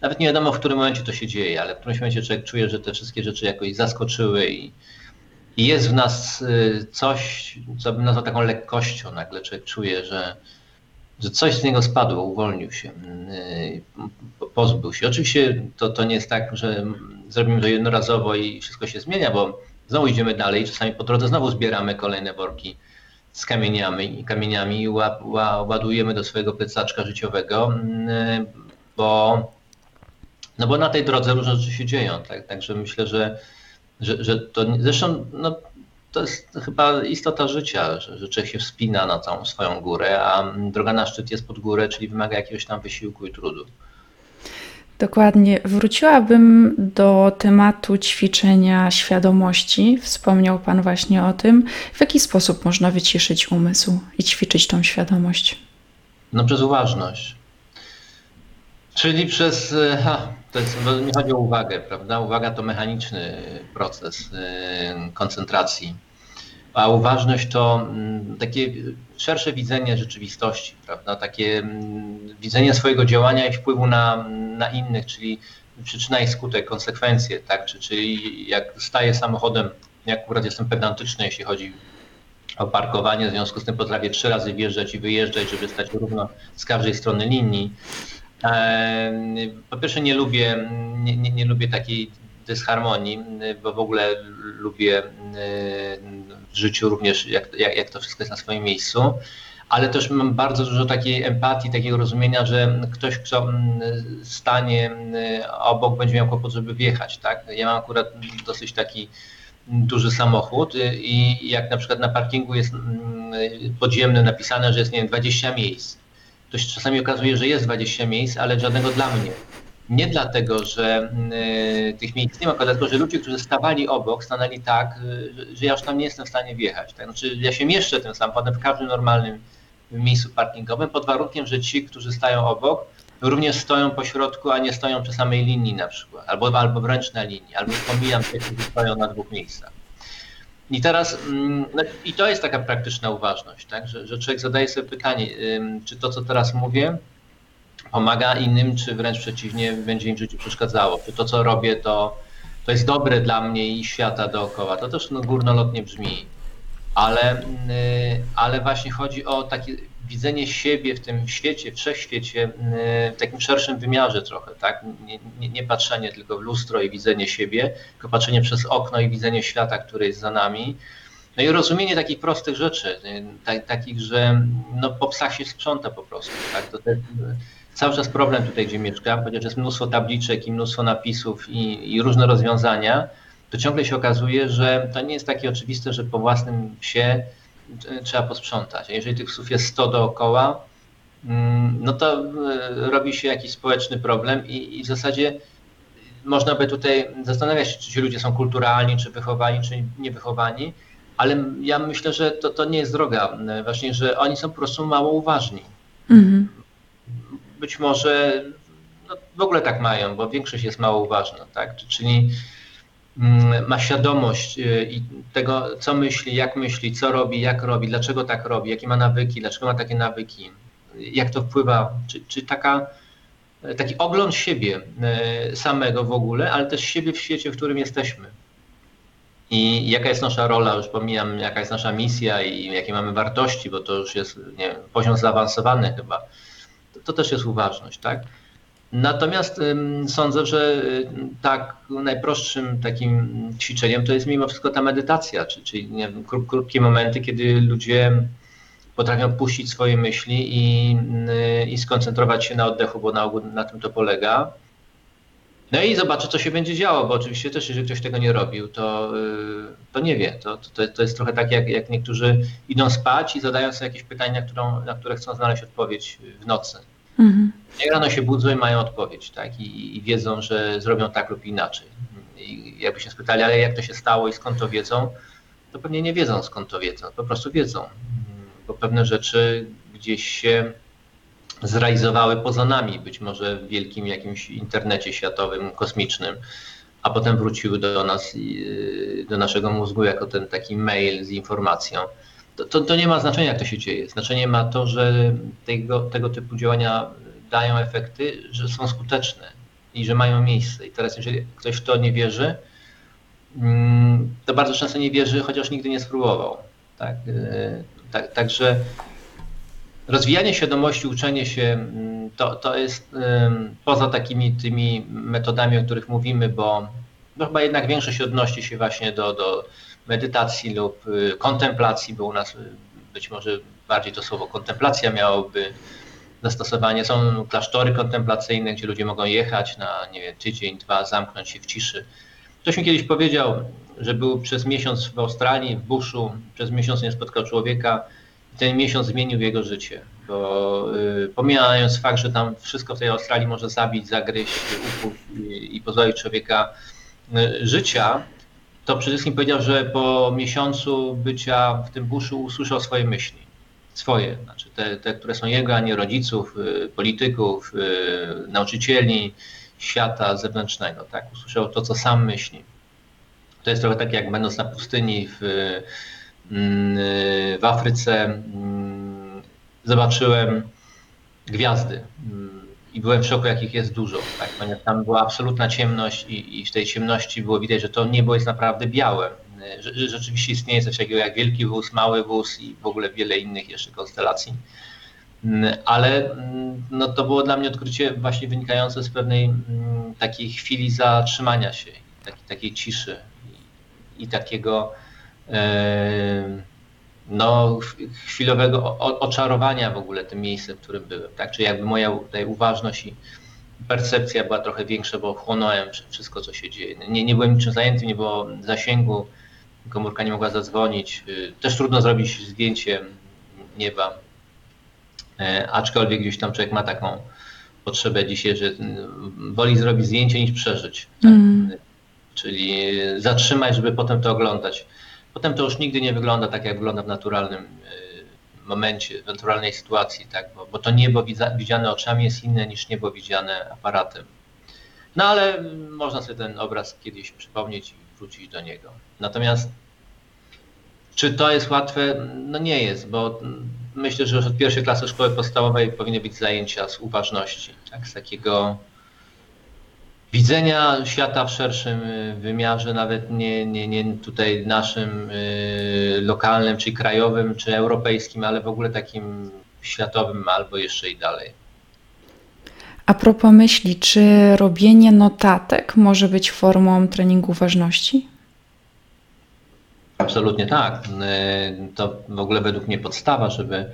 [SPEAKER 2] Nawet nie wiadomo, w którym momencie to się dzieje, ale w którymś momencie człowiek czuje, że te wszystkie rzeczy jakoś zaskoczyły i, i jest w nas y, coś, co bym nazwał taką lekkością. Nagle człowiek czuje, że, że coś z niego spadło, uwolnił się, po- pozbył się. Oczywiście to, to nie jest tak, że zrobimy to jednorazowo i wszystko się zmienia, bo znowu idziemy dalej, czasami po drodze znowu zbieramy kolejne worki z kamieniami, kamieniami i ła, ła, ładujemy do swojego plecaczka życiowego, mm, bo, no bo na tej drodze różne rzeczy się dzieją. Tak? Także myślę, że, że, że to zresztą no, to jest chyba istota życia, że, że człowiek się wspina na całą swoją górę, a droga na szczyt jest pod górę, czyli wymaga jakiegoś tam wysiłku i trudu.
[SPEAKER 1] Dokładnie. Wróciłabym do tematu ćwiczenia świadomości. Wspomniał Pan właśnie o tym. W jaki sposób można wyciszyć umysł i ćwiczyć tą świadomość?
[SPEAKER 2] No przez uważność. Czyli przez, e, ha, to jest, chodzi o uwagę, prawda? Uwaga to mechaniczny proces e, koncentracji, a uważność to mm, takie szersze widzenie rzeczywistości, prawda? Takie mm, widzenie swojego działania i wpływu na, na innych, czyli przyczyna i skutek, konsekwencje, tak? Czy, czyli jak staję samochodem, jak akurat jestem pedantyczny, jeśli chodzi o parkowanie, w związku z tym potrafię trzy razy wjeżdżać i wyjeżdżać, żeby stać równo z każdej strony linii. Po pierwsze nie lubię, nie, nie, nie lubię takiej dysharmonii, bo w ogóle lubię w życiu również, jak, jak, jak to wszystko jest na swoim miejscu ale też mam bardzo dużo takiej empatii, takiego rozumienia, że ktoś, kto stanie obok, będzie miał kłopot, żeby wjechać. Tak? Ja mam akurat dosyć taki duży samochód i jak na przykład na parkingu jest podziemny napisane, że jest nie wiem, 20 miejsc, to się czasami okazuje, że jest 20 miejsc, ale żadnego dla mnie. Nie dlatego, że y, tych miejsc nie ma, tylko dlatego, że ludzie, którzy stawali obok, stanęli tak, y, że ja już tam nie jestem w stanie wjechać. Tak? Znaczy, ja się mieszczę tym samochodem w każdym normalnym miejscu parkingowym, pod warunkiem, że ci, którzy stają obok, również stoją po środku, a nie stoją przy samej linii na przykład, albo, albo wręcz na linii, albo pomijam tych, którzy stoją na dwóch miejscach. I teraz, mm, no, i to jest taka praktyczna uważność, tak? że, że człowiek zadaje sobie pytanie, czy to, co teraz mówię, pomaga innym, czy wręcz przeciwnie, będzie im życiu przeszkadzało. Czy to, co robię, to, to jest dobre dla mnie i świata dookoła. To też no, górnolotnie brzmi, ale, y, ale właśnie chodzi o takie widzenie siebie w tym świecie, wszechświecie, y, w takim szerszym wymiarze trochę, tak? Nie, nie, nie, patrzenie tylko w lustro i widzenie siebie, tylko patrzenie przez okno i widzenie świata, który jest za nami. No i rozumienie takich prostych rzeczy, y, takich, że no, po psach się sprząta po prostu. Tak? To, to, cały czas problem tutaj, gdzie mieszkam, chociaż jest mnóstwo tabliczek i mnóstwo napisów i, i, różne rozwiązania, to ciągle się okazuje, że to nie jest takie oczywiste, że po własnym psie trzeba posprzątać. A jeżeli tych psów jest 100 dookoła, mm, no to e, robi się jakiś społeczny problem i, i w zasadzie można by tutaj zastanawiać się, czy ci ludzie są kulturalni, czy wychowani, czy niewychowani, ale ja myślę, że to, to nie jest droga. Właśnie, że oni są po prostu mało uważni. Mhm być może no, w ogóle tak mają, bo większość jest mało uważna, tak? Czyli mm, ma świadomość y, tego, co myśli, jak myśli, co robi, jak robi, dlaczego tak robi, jakie ma nawyki, dlaczego ma takie nawyki, jak to wpływa, czy, czy taka, taki ogląd siebie y, samego w ogóle, ale też siebie w świecie, w którym jesteśmy. I jaka jest nasza rola, już pomijam, jaka jest nasza misja i jakie mamy wartości, bo to już jest nie wiem, poziom zaawansowany chyba to też jest uważność, tak? Natomiast sądzę, że tak najprostszym takim ćwiczeniem to jest mimo wszystko ta medytacja, czyli nie wiem, krótkie momenty, kiedy ludzie potrafią puścić swoje myśli i, i skoncentrować się na oddechu, bo na, na tym to polega. No i zobaczy, co się będzie działo, bo oczywiście też, jeżeli ktoś tego nie robił, to, y, to nie wie. To, to, to jest trochę tak, jak, jak niektórzy idą spać i zadają sobie jakieś pytania, którą, na które chcą znaleźć odpowiedź w nocy. Mhm. Rano się budzą i mają odpowiedź, tak? I, I, wiedzą, że zrobią tak lub inaczej. I jakby się spytali, ale jak to się stało i skąd to wiedzą, to pewnie nie wiedzą skąd to wiedzą, po prostu wiedzą. Bo pewne rzeczy gdzieś się zrealizowały poza nami, być może w wielkim jakimś internecie światowym, kosmicznym, a potem wróciły do nas, do naszego mózgu jako ten taki mail z informacją to, to, to, nie ma znaczenia, jak to się dzieje. Znaczenie ma to, że tego, tego typu działania dają efekty, że są skuteczne i że mają miejsce. I teraz, jeżeli ktoś w to nie wierzy, mm, to bardzo często nie wierzy, chociaż nigdy nie spróbował. Tak? E, tak, także rozwijanie świadomości, uczenie się, mm, to, to jest poza takimi tymi metodami, o których mówimy, bo no chyba jednak większość odnosi się właśnie do, do medytacji lub y, kontemplacji, bo u nas y, być może bardziej to słowo kontemplacja miałoby zastosowanie. Są klasztory kontemplacyjne, gdzie ludzie mogą jechać na nie wiem, tydzień, dwa, zamknąć się w ciszy. Ktoś mi kiedyś powiedział, że był przez miesiąc w Australii, w buszu, przez miesiąc nie spotkał człowieka i ten miesiąc zmienił jego życie. Bo y, pomijając fakt, że tam wszystko w tej Australii może zabić, zagryźć, i, i pozbawić człowieka y, życia, to przede wszystkim powiedział, że po miesiącu bycia w tym buszu usłyszał swoje myśli. Swoje, znaczy te, te które są jego, a nie rodziców, y, polityków, y, nauczycieli, świata zewnętrznego. Tak? Usłyszał to, co sam myśli. To jest trochę tak, jak będąc na pustyni w, mm, w Afryce, mm, zobaczyłem gwiazdy. I byłem w szoku, jakich jest dużo, tak? ponieważ tam była absolutna ciemność i, i w tej ciemności było widać, że to niebo jest naprawdę białe. Że, rzeczywiście istnieje coś takiego jak wielki wóz, mały wóz i w ogóle wiele innych jeszcze konstelacji. Ale no, to było dla mnie odkrycie właśnie wynikające z pewnej mm, takiej chwili zatrzymania się, takiej, ciszy i, i takiego e, no, ch- chwilowego oczarowania w ogóle tym miejscem, w którym byłem. Tak? Czyli jakby moja tutaj uważność i percepcja była trochę większa, bo chłonąłem wsz- wszystko, co się dzieje. Nie, nie byłem niczym zajęty, nie było zasięgu, komórka nie mogła zadzwonić. Y, Też trudno zrobić zdjęcie nieba, E, aczkolwiek gdzieś tam człowiek ma taką potrzebę dzisiaj, że woli zrobić zdjęcie niż przeżyć. Tak?
[SPEAKER 1] Mm.
[SPEAKER 2] Czyli zatrzymać, żeby potem to oglądać. Potem to już nigdy nie wygląda tak, jak wygląda w naturalnym e, momencie, w naturalnej sytuacji, tak? bo, bo to niebo widziane oczami jest inne niż niebo widziane aparatem. No ale można sobie ten obraz kiedyś przypomnieć i wrócić do niego. Natomiast czy to jest łatwe? No nie jest, bo myślę, że już od pierwszej klasy szkoły podstawowej powinny być zajęcia z uważności, tak? z takiego widzenia świata w szerszym y, wymiarze, nawet nie, nie, nie tutaj naszym y, lokalnym, czy krajowym, czy europejskim, ale w ogóle takim światowym albo jeszcze i dalej.
[SPEAKER 1] A propos myśli, czy robienie notatek może być formą treningu ważności?
[SPEAKER 2] Absolutnie tak. Y, To w ogóle według mnie podstawa, żeby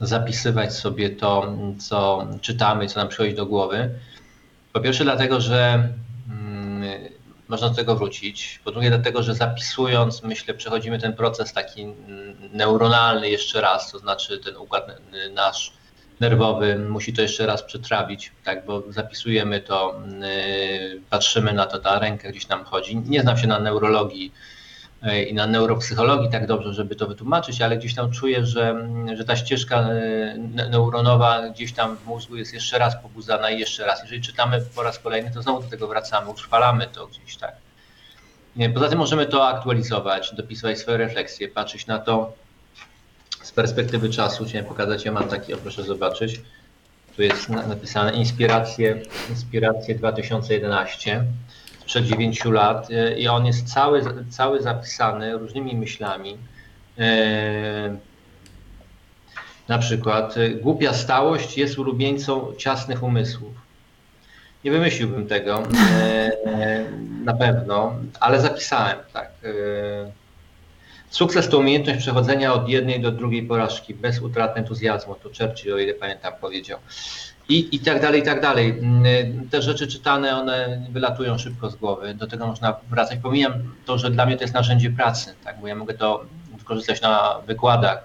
[SPEAKER 2] zapisywać sobie to, co czytamy, co nam przychodzi do głowy. Po pierwsze dlatego, że mm, można do tego wrócić. Po drugie dlatego, że zapisując, myślę, przechodzimy ten proces taki mm, neuronalny jeszcze raz, to znaczy ten układ nasz nerwowy musi to jeszcze raz przetrawić, tak, bo zapisujemy to, y, patrzymy na to, ta ręka gdzieś nam chodzi. Nie znam się na neurologii i na neuropsychologii tak dobrze, żeby to wytłumaczyć, ale gdzieś tam czuję, że, że ta ścieżka e, ne- neuronowa gdzieś tam w mózgu jest jeszcze raz pobudzana i jeszcze raz. Jeżeli czytamy po raz kolejny, to znowu do tego wracamy, utrwalamy to gdzieś tak. Nie, Poza tym możemy to aktualizować, dopisywać swoje refleksje, patrzeć na to z perspektywy czasu. Chciałem pokazać, ja mam taki, o proszę zobaczyć. Tu jest na- napisane inspiracje, inspiracje 2011 sprzed 9 lat e, i on jest cały, cały zapisany różnymi myślami. E, Na przykład, e, głupia stałość jest ulubieńcą ciasnych umysłów. Nie wymyśliłbym tego na pewno, ale zapisałem tak. Sukces to umiejętność przechodzenia od jednej do drugiej porażki bez utraty entuzjazmu. To Churchill, o ile pamiętam, powiedział. I, I tak dalej, i tak dalej. Mm, Te rzeczy czytane, one wylatują szybko z głowy. Do tego można wracać. Pomijam to, że dla mnie to jest narzędzie pracy, tak? bo ja mogę to wykorzystać na wykładach.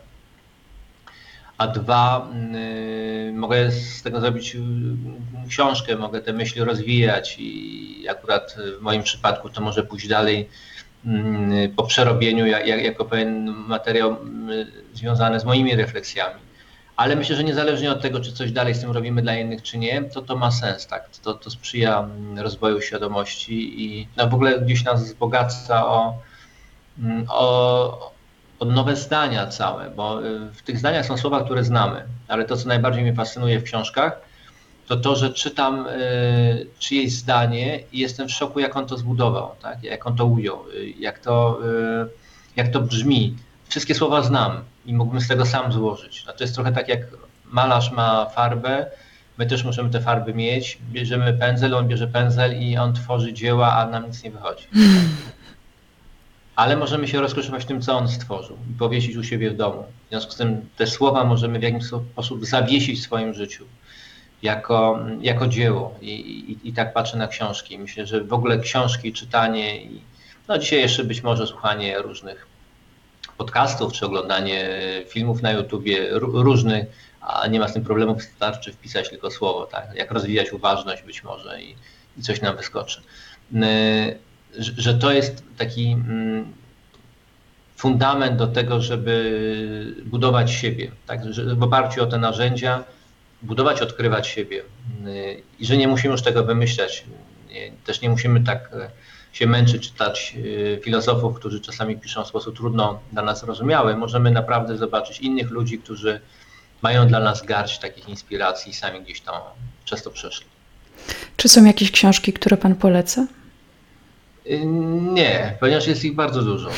[SPEAKER 2] A dwa, mm, mogę z tego zrobić mm, książkę, mogę te myśli rozwijać i akurat w moim przypadku to może pójść dalej mm, po przerobieniu jak, jak, jako pewien materiał związany z moimi refleksjami. Ale myślę, że niezależnie od tego, czy coś dalej z tym robimy dla innych, czy nie, to to ma sens, tak? To, to sprzyja mm, rozwoju świadomości i no w ogóle gdzieś nas wzbogaca o, mm, o, o nowe zdania całe, bo y, w tych zdaniach są słowa, które znamy, ale to, co najbardziej mnie fascynuje w książkach, to to, że czytam y, czyjeś zdanie i jestem w szoku, jak on to zbudował, tak? jak on to ujął, y, jak to, y, jak to brzmi. Wszystkie słowa znam i mógłbym z tego sam złożyć. No to jest trochę tak, jak malarz ma farbę, my też możemy te farby mieć, bierzemy pędzel, on bierze pędzel i on tworzy dzieła, a nam nic nie wychodzi. Ale możemy się rozkoszować tym, co on stworzył i powiesić u siebie w domu. W związku z tym te słowa możemy w jakiś sposób zawiesić w swoim życiu jako, jako dzieło I, i, i tak patrzę na książki. Myślę, że w ogóle książki, czytanie i no dzisiaj jeszcze być może słuchanie różnych podcastów czy oglądanie filmów na YouTubie ró- różnych, a nie ma z tym problemu, wystarczy wpisać tylko słowo, tak? Jak rozwijać uważność być może i, i coś nam wyskoczy. Że, to jest taki mm, fundament do tego, żeby budować siebie, tak? Że w oparciu o te narzędzia budować, odkrywać siebie i że nie musimy już tego wymyślać. Też nie musimy tak e, się męczyć czytać yy, filozofów, którzy czasami piszą w sposób trudno dla nas zrozumiały. Możemy naprawdę zobaczyć innych ludzi, którzy mają dla nas garść takich inspiracji i sami gdzieś tam przez to przeszli.
[SPEAKER 1] Czy są jakieś książki, które pan poleca?
[SPEAKER 2] Y, Nie, ponieważ jest ich bardzo dużo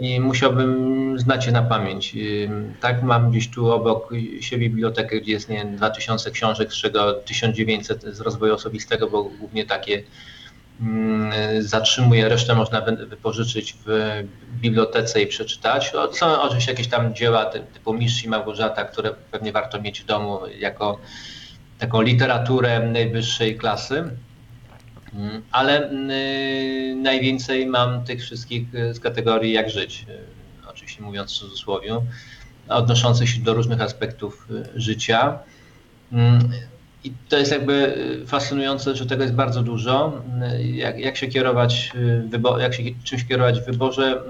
[SPEAKER 2] i musiałbym znać je na pamięć. Y, Tak, mam gdzieś tu obok siebie bibliotekę, gdzie jest nie wiem, 2000 książek, z czego 1900 z rozwoju osobistego, bo głównie takie mm, zatrzymuję, resztę można wy- wypożyczyć w bibliotece i przeczytać. Są oczywiście jakieś tam dzieła ty- typu Mistrz i Małgorzata, które pewnie warto mieć w domu jako taką literaturę najwyższej klasy. Mm, Ale y, najwięcej mam tych wszystkich y, z kategorii jak żyć, y, oczywiście mówiąc w cudzysłowie, odnoszących się do różnych aspektów y, życia. I to jest jakby y, fascynujące, że tego jest bardzo dużo. Y, Jak, jak się kierować, y, wybo- jak się czymś kierować w wyborze?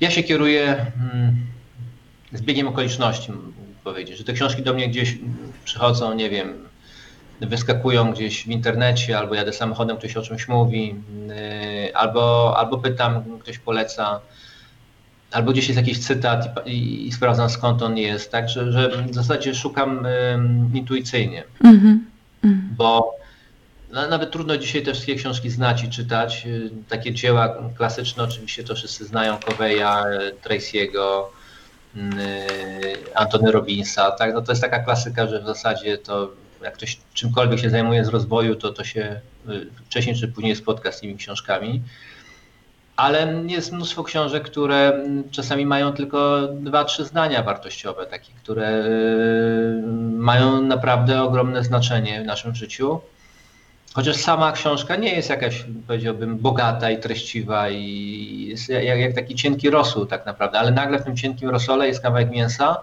[SPEAKER 2] Ja się kieruję mm, zbiegiem okoliczności, mógłbym powiedzieć, że te książki do mnie gdzieś przychodzą, nie wiem, wyskakują gdzieś w internecie, albo jadę samochodem, ktoś o czymś mówi, albo, albo pytam, ktoś poleca, albo gdzieś jest jakiś cytat i, i, sprawdzam skąd on jest, tak, że, że w zasadzie szukam intuicyjnie,
[SPEAKER 1] Mhm. Mhm.
[SPEAKER 2] bo no, nawet trudno dzisiaj te wszystkie książki znać i czytać. Yy, Takie dzieła klasyczne oczywiście to wszyscy znają, Coveya, Tracy'ego, yy, Antony Robbinsa, tak, no to jest taka klasyka, że w zasadzie to jak ktoś czymkolwiek się zajmuje z rozwoju, to to się y, wcześniej czy później spotka z tymi książkami. Ale jest mnóstwo książek, które mm, czasami mają tylko dwa, trzy zdania wartościowe, takie, które y, mają naprawdę ogromne znaczenie w naszym życiu. Chociaż sama książka nie jest jakaś, powiedziałbym, bogata i treściwa i jest jak, jak taki cienki rosół tak naprawdę, ale nagle w tym cienkim rosole jest kawałek mięsa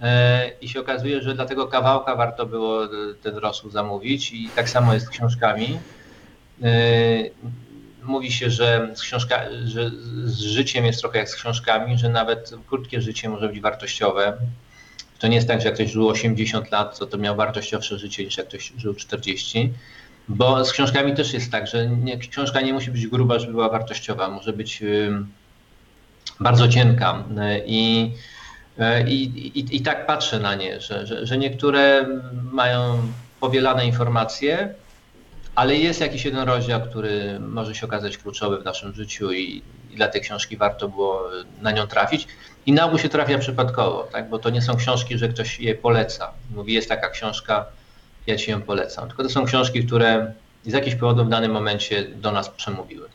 [SPEAKER 2] e, i się okazuje, że dla tego kawałka warto było e, ten rosół zamówić i tak samo jest z książkami. Mówi się, że z, książka, że z życiem jest trochę jak z książkami, że nawet krótkie życie może być wartościowe. To nie jest tak, że jak ktoś żył 80 lat, to to miał wartościowsze życie niż jak ktoś żył 40. Bo z książkami też jest tak, że nie, książka nie musi być gruba, żeby była wartościowa. Może być bardzo cienka. I, i, i, i tak patrzę na nie, że, że, że niektóre mają powielane informacje, ale jest jakiś jeden rozdział, który może się okazać kluczowy w naszym życiu i, i dla tej książki warto było na nią trafić. I na ogół się trafia przypadkowo, tak? bo to nie są książki, że ktoś je poleca. Mówi, jest taka książka, ja ci ją polecam. Tylko to są książki, które z jakichś powodów w danym momencie do nas przemówiły.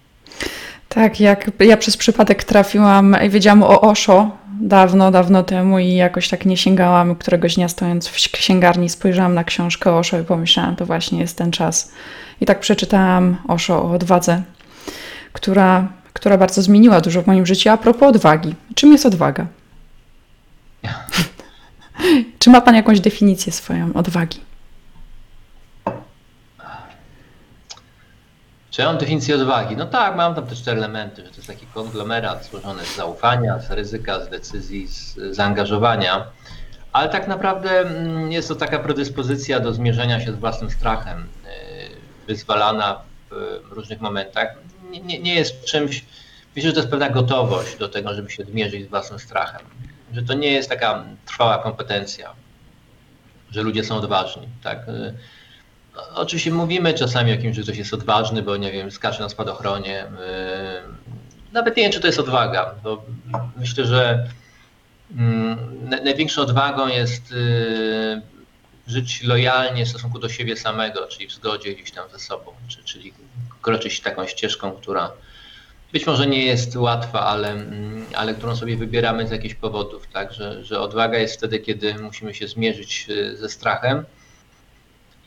[SPEAKER 1] Tak, jak ja przez przypadek trafiłam i wiedziałam o Osho dawno, dawno temu i jakoś tak nie sięgałam. Któregoś dnia stojąc w księgarni spojrzałam na książkę Osho i pomyślałam, to właśnie jest ten czas. I tak przeczytałam Osho o odwadze, która, która bardzo zmieniła dużo w moim życiu. A propos odwagi, czym jest odwaga? *laughs* Czy ma Pan jakąś definicję swoją odwagi?
[SPEAKER 2] Czy ja mam definicję odwagi? No tak, mam tam te cztery elementy, że to jest taki konglomerat złożony z zaufania, z ryzyka, z decyzji, z zaangażowania, ale tak naprawdę mm, jest to taka predyspozycja do zmierzenia się z własnym strachem, yy, wyzwalana w różnych momentach. Nie, nie, jest czymś, myślę, że to jest pewna gotowość do tego, żeby się zmierzyć z własnym strachem, że to nie jest taka trwała kompetencja, że ludzie są odważni, tak. No, Oczywiście mówimy czasami o kimś, że ktoś jest odważny, bo nie wiem, skacze na spadochronie. Yy, Nawet nie wiem, czy to jest odwaga, bo myślę, że mm, na- największą odwagą jest yy, żyć lojalnie w stosunku do siebie samego, czyli w zgodzie gdzieś tam ze sobą, czy- czyli kroczyć taką ścieżką, która być może nie jest łatwa, ale, mm, ale którą sobie wybieramy z jakichś powodów, tak? Że, że odwaga jest wtedy, kiedy musimy się zmierzyć yy, ze strachem.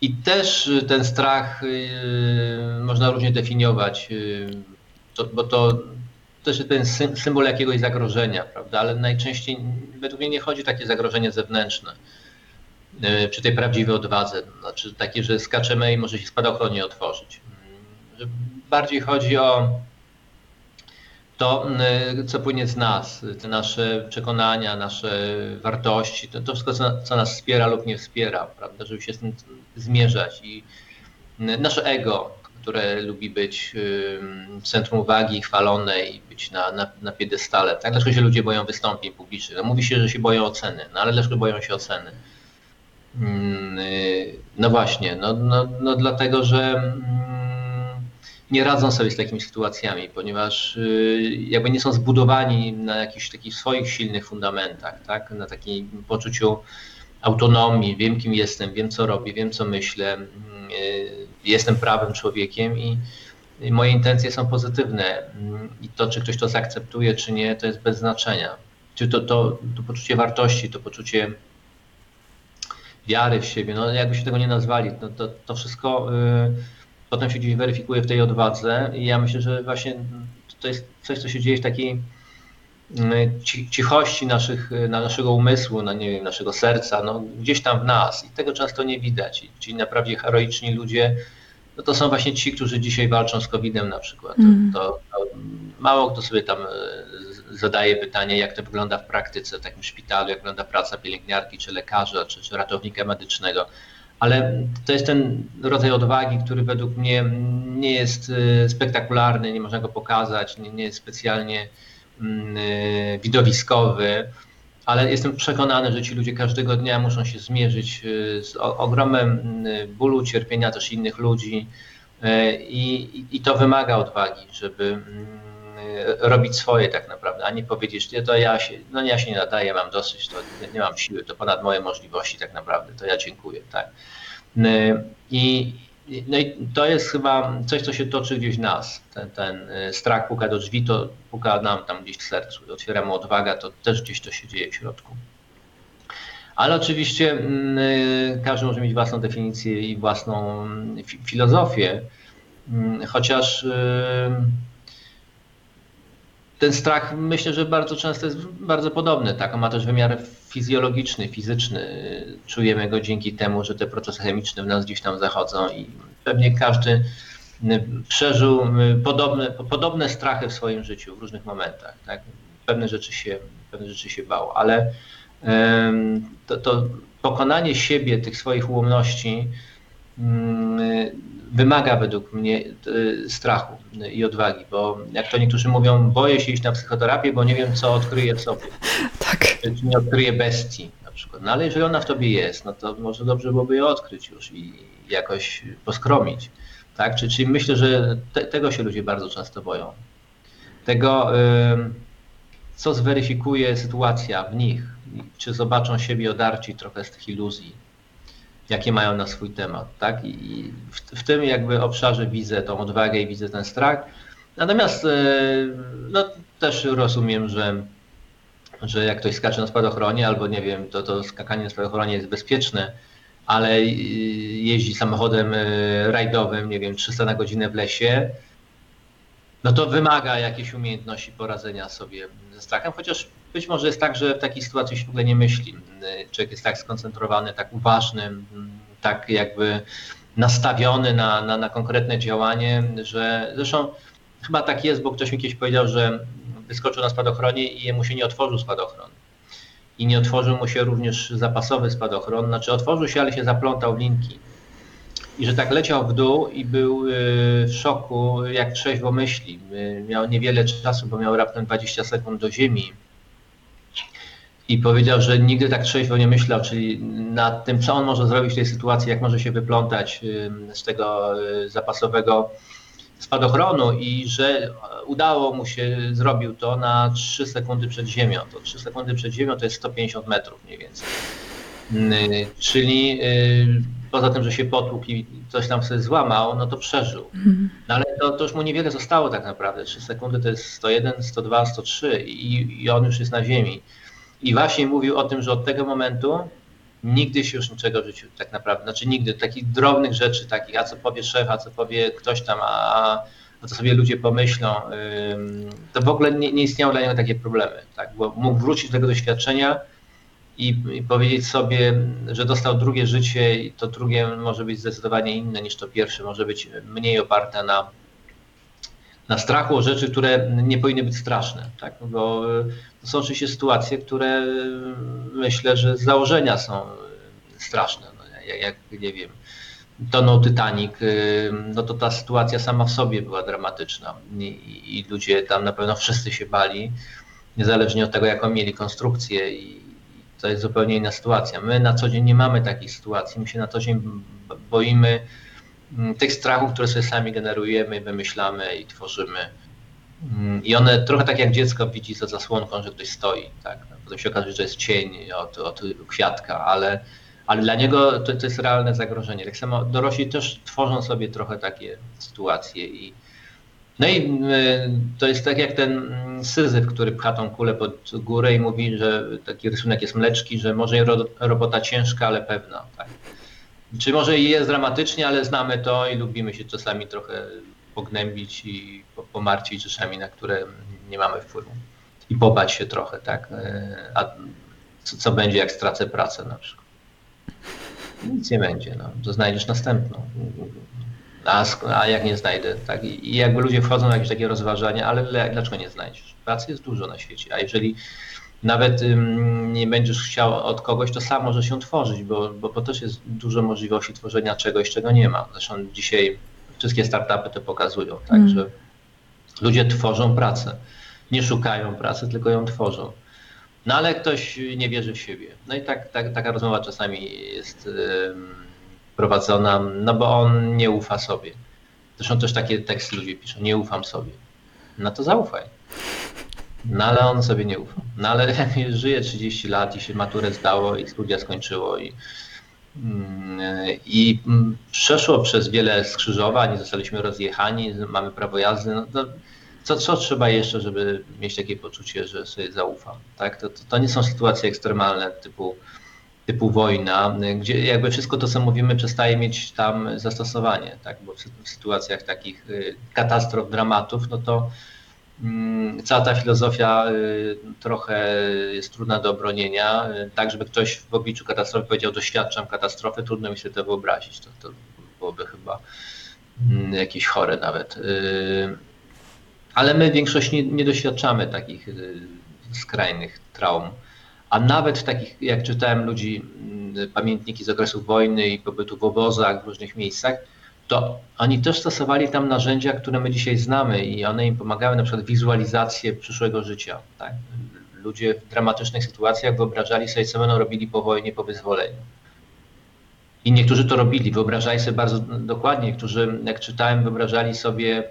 [SPEAKER 2] I też y, ten strach y, można różnie definiować, y, bo to też jest ten sym- symbol jakiegoś zagrożenia, prawda? Ale najczęściej według mnie nie chodzi o takie zagrożenie zewnętrzne y, przy tej prawdziwej odwadze, znaczy takie, że skaczemy i może się spadochron nie otworzyć. Że Bardziej chodzi o to, y, co płynie z nas, te nasze przekonania, nasze wartości, to, to wszystko, co, co nas wspiera lub nie wspiera, prawda, żeby się z tym zmierzać i y, nasze ego, które lubi być centrum uwagi, chwalone i być na, na, na piedestale. Tak? Dlaczego się ludzie boją wystąpień publicznych? No, mówi się, że się boją oceny, no ale dlaczego boją się oceny? Mm, no właśnie, no, no, no dlatego, że mm, nie radzą sobie z takimi sytuacjami, ponieważ jakby nie są zbudowani na jakichś takich swoich silnych fundamentach, tak? na takim poczuciu autonomii, wiem kim jestem, wiem co robię, wiem co myślę, mm, jestem prawym człowiekiem i moje intencje są pozytywne i to, czy ktoś to zaakceptuje, czy nie, to jest bez znaczenia. Czy to, to, to poczucie wartości, to poczucie wiary w siebie, no jakby się tego nie nazwali, to, to, to wszystko y, potem się gdzieś weryfikuje w tej odwadze i ja myślę, że właśnie to jest coś, co się dzieje w takiej y, cichości naszych, naszego umysłu, no nie wiem, naszego serca, no gdzieś tam w nas i tego często nie widać. I ci naprawdę heroiczni ludzie no to są właśnie ci, którzy dzisiaj walczą z COVID-em na przykład. Mm. To, to, mało kto sobie tam zadaje pytanie, jak to wygląda w praktyce w takim szpitalu, jak wygląda praca pielęgniarki, czy lekarza, czy, czy ratownika medycznego. Ale to jest ten rodzaj odwagi, który według mnie nie jest e, spektakularny, nie można go pokazać, nie, nie jest specjalnie mm, e, widowiskowy ale jestem przekonany, że ci ludzie każdego dnia muszą się zmierzyć y, z ogromem y, bólu, cierpienia też innych ludzi y, i, i to wymaga odwagi, żeby mm, robić swoje tak naprawdę, a nie powiedzieć, to ja się, no ja się nie nadaję, mam dosyć, to nie mam siły, to ponad moje możliwości tak naprawdę, to ja dziękuję, tak. I, no i to jest chyba coś, co się toczy gdzieś w nas. Ten, ten y, strach puka do drzwi, to puka nam tam gdzieś w sercu. Otwieramy odwaga, to też gdzieś to się dzieje w środku. Ale oczywiście mm, y, każdy może mieć własną definicję i własną mm, filozofię, mm, chociaż y, ten strach myślę, że bardzo często jest bardzo podobny. Tak? On ma też wymiar fizjologiczny, fizyczny. Czujemy go dzięki temu, że te procesy chemiczne w nas gdzieś tam zachodzą i pewnie każdy przeżył podobne, podobne strachy w swoim życiu w różnych momentach. Tak? Pewne, rzeczy się, pewne rzeczy się bał, ale to, to pokonanie siebie, tych swoich ułomności wymaga według mnie e, strachu i odwagi, bo jak to niektórzy mówią, boję się iść na psychoterapię, bo nie wiem, co odkryję w sobie. *laughs*
[SPEAKER 1] Tak.
[SPEAKER 2] Czy nie odkryję bestii na przykład. No ale jeżeli ona w tobie jest, no to może dobrze byłoby ją odkryć już i jakoś poskromić. Tak? Czyli, czyli myślę, że te, tego się ludzie bardzo często boją. Tego, co zweryfikuje sytuacja w nich, czy zobaczą siebie odarci trochę z tych iluzji jakie mają na swój temat. Tak? I w, w tym jakby obszarze widzę tą odwagę i widzę ten strach. Natomiast e, no, też rozumiem, że, że jak ktoś skacze na spadochronie, albo nie wiem, to, to skakanie na spadochronie jest bezpieczne, ale jeździ samochodem e, rajdowym, nie wiem, 300 na godzinę w lesie, no to wymaga jakiejś umiejętności poradzenia sobie ze strachem, chociaż być może jest tak, że w takiej sytuacji się w ogóle nie myśli. Człowiek jest tak skoncentrowany, tak uważny, tak jakby nastawiony na, na, na konkretne działanie, że zresztą chyba tak jest, bo ktoś mi kiedyś powiedział, że wyskoczył na spadochronie i jemu się nie otworzył spadochron. I nie otworzył mu się również zapasowy spadochron, znaczy otworzył się, ale się zaplątał w linki. I że tak leciał w dół i był y, w szoku, jak trzeźwo myśli. Y, miał niewiele czasu, bo miał raptem 20 sekund do ziemi i powiedział, że nigdy tak trzeźwo nie myślał, czyli nad tym, co on może zrobić w tej sytuacji, jak może się wyplątać z tego y, zapasowego spadochronu i że udało mu się, zrobił to na 3 sekundy przed ziemią. To 3 sekundy przed ziemią to jest 150 metrów mniej więcej. Czyli y, poza tym, że się potłukł i coś tam sobie złamał, no to przeżył. Mhm. No ale to, to już mu niewiele zostało tak naprawdę. 3 sekundy to jest 101, 102, 103 i, i on już jest na ziemi. I właśnie mówił o tym, że od tego momentu nigdy się już niczego w życiu tak naprawdę, znaczy nigdy, takich drobnych rzeczy, takich, a co powie szef, a co powie ktoś tam, a, a co sobie ludzie pomyślą, to w ogóle nie, nie istniały dla niego takie problemy, tak? bo mógł wrócić do tego doświadczenia i, i, powiedzieć sobie, że dostał drugie życie i to drugie może być zdecydowanie inne niż to pierwsze, może być mniej oparte na na strachu o rzeczy, które nie powinny być straszne. Tak? Bo e, to są oczywiście sytuacje, które e, myślę, że z założenia są e, straszne. No, jak, jak, nie wiem, tonął Titanic, no to ta sytuacja sama w sobie była dramatyczna I, i ludzie tam na pewno wszyscy się bali, niezależnie od tego, jaką mieli konstrukcję i To jest zupełnie inna sytuacja. My na co dzień nie mamy takich sytuacji. My się na co dzień boimy tych strachów, które sobie sami generujemy, wymyślamy i tworzymy. Mm, I one trochę tak jak dziecko widzi za zasłonką, że ktoś stoi. Tak? Potem się okazuje, że jest cień od, od kwiatka, ale, ale dla niego to, to jest realne zagrożenie. Tak samo dorośli też tworzą sobie trochę takie sytuacje i no i y, to jest tak jak ten mm, syzyf, który pcha tą kulę pod górę i mówi, że taki rysunek jest mleczki, że może ro- robota ciężka, ale pewna. Tak? Czy może i jest dramatycznie, ale znamy to i lubimy się czasami trochę pognębić i po- pomartwić rzeczami, na które nie mamy wpływu. I pobać się trochę, tak? Y, A co, co będzie, jak stracę pracę na przykład? Nic nie będzie, no. To znajdziesz następną. A, a jak nie znajdę, tak? I jakby ludzie wchodzą w jakieś takie rozważania, ale le- dlaczego nie znajdziesz? Pracy jest dużo na świecie, a jeżeli nawet nie będziesz chciał od kogoś, to sam może się tworzyć, bo, bo, bo też jest dużo możliwości tworzenia czegoś, czego nie ma. Zresztą dzisiaj wszystkie startupy to pokazują, tak,
[SPEAKER 1] Mm.
[SPEAKER 2] że ludzie tworzą pracę. Nie szukają pracy, tylko ją tworzą. No ale ktoś nie wierzy w siebie. No i tak, tak, taka rozmowa czasami jest prowadzona, no bo on nie ufa sobie. Zresztą też takie teksty ludzie piszą, nie ufam sobie. No to zaufaj. No ale on sobie nie ufa. No ale *laughs* żyje 30 lat i się maturę zdało i studia skończyło i, mm, i mm, przeszło przez wiele skrzyżowań, zostaliśmy rozjechani, mamy prawo jazdy, no to co, co trzeba jeszcze, żeby mieć takie poczucie, że sobie zaufam? Tak? To, to, to nie są sytuacje ekstremalne typu, typu wojna, gdzie jakby wszystko to, co mówimy, przestaje mieć tam zastosowanie, tak? bo w, sy- w sytuacjach takich y, katastrof, dramatów, no to cała ta filozofia y, trochę jest trudna do obronienia. Y, Tak, żeby ktoś w obliczu katastrofy powiedział, doświadczam katastrofy, trudno mi sobie to wyobrazić. To, to byłoby chyba mm, jakieś chore nawet. Y, ale my w większości nie, nie doświadczamy takich skrajnych traum. A nawet takich, jak czytałem ludzi, mm, pamiętniki z okresów wojny i pobytu w obozach w różnych miejscach, to oni też stosowali tam narzędzia, które my dzisiaj znamy i one im pomagały na przykład wizualizację przyszłego życia. Tak? Ludzie w dramatycznych sytuacjach wyobrażali sobie, co będą robili po wojnie, po wyzwoleniu. I niektórzy to robili, wyobrażali sobie bardzo dokładnie, niektórzy, jak czytałem, wyobrażali sobie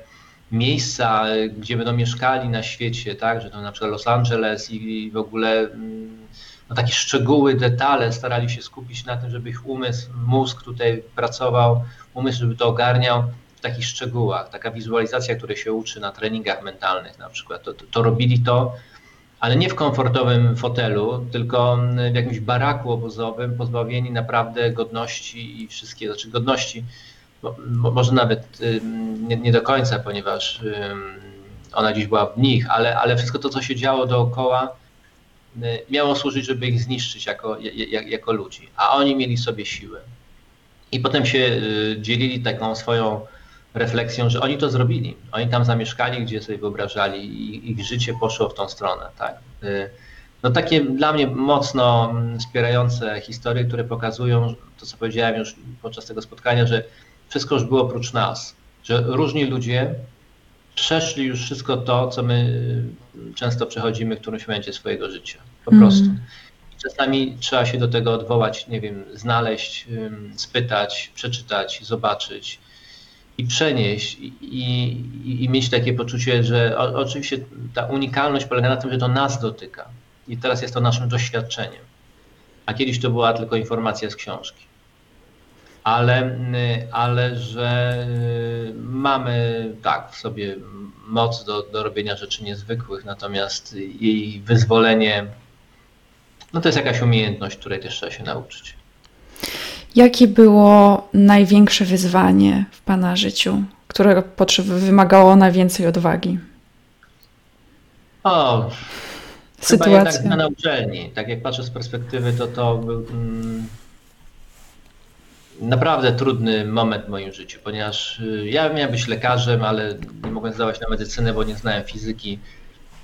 [SPEAKER 2] miejsca, gdzie będą mieszkali na świecie, tak, że to na przykład Los Angeles i w ogóle mm, no, takie szczegóły, detale starali się skupić na tym, żeby ich umysł, mózg tutaj pracował, umysł, żeby to ogarniał w takich szczegółach. Taka wizualizacja, której się uczy na treningach mentalnych na przykład, to, to, to robili to, ale nie w komfortowym fotelu, tylko mm, w jakimś baraku obozowym, pozbawieni naprawdę godności i wszystkie, znaczy godności, bo, mo- może nawet nie, nie do końca, ponieważ ona gdzieś była w nich, ale, ale wszystko to, co się działo dookoła, y, miało służyć, żeby ich zniszczyć jako, ja- ja- jako ludzi, a oni mieli sobie siłę. I potem się y, dzielili taką swoją refleksją, że oni to zrobili. Oni tam zamieszkali, gdzie sobie wyobrażali i ich życie poszło w tą stronę. Tak? Y, No takie dla mnie mocno mm, wspierające historie, które pokazują to, co powiedziałem już podczas tego spotkania, że wszystko już było oprócz nas, że różni ludzie przeszli już wszystko to, co my często przechodzimy w którymś momencie swojego życia. Po
[SPEAKER 1] Mm.
[SPEAKER 2] prostu. Czasami trzeba się do tego odwołać, nie wiem, znaleźć, spytać, przeczytać, zobaczyć i przenieść i, i, i mieć takie poczucie, że o, oczywiście ta unikalność polega na tym, że to nas dotyka i teraz jest to naszym doświadczeniem, a kiedyś to była tylko informacja z książki. Ale, y, ale że y, mamy tak w sobie moc do, do robienia rzeczy niezwykłych, natomiast jej wyzwolenie no to jest jakaś umiejętność, której też trzeba się nauczyć.
[SPEAKER 1] Jakie było największe wyzwanie w Pana życiu, które wymagało najwięcej odwagi?
[SPEAKER 2] O, chyba
[SPEAKER 1] Sytuacja.
[SPEAKER 2] na uczelni. Tak jak patrzę z perspektywy, to to był mm, naprawdę trudny moment w moim życiu, ponieważ y, ja miałem być lekarzem, ale nie mogłem zdawać na medycynę, bo nie znałem fizyki.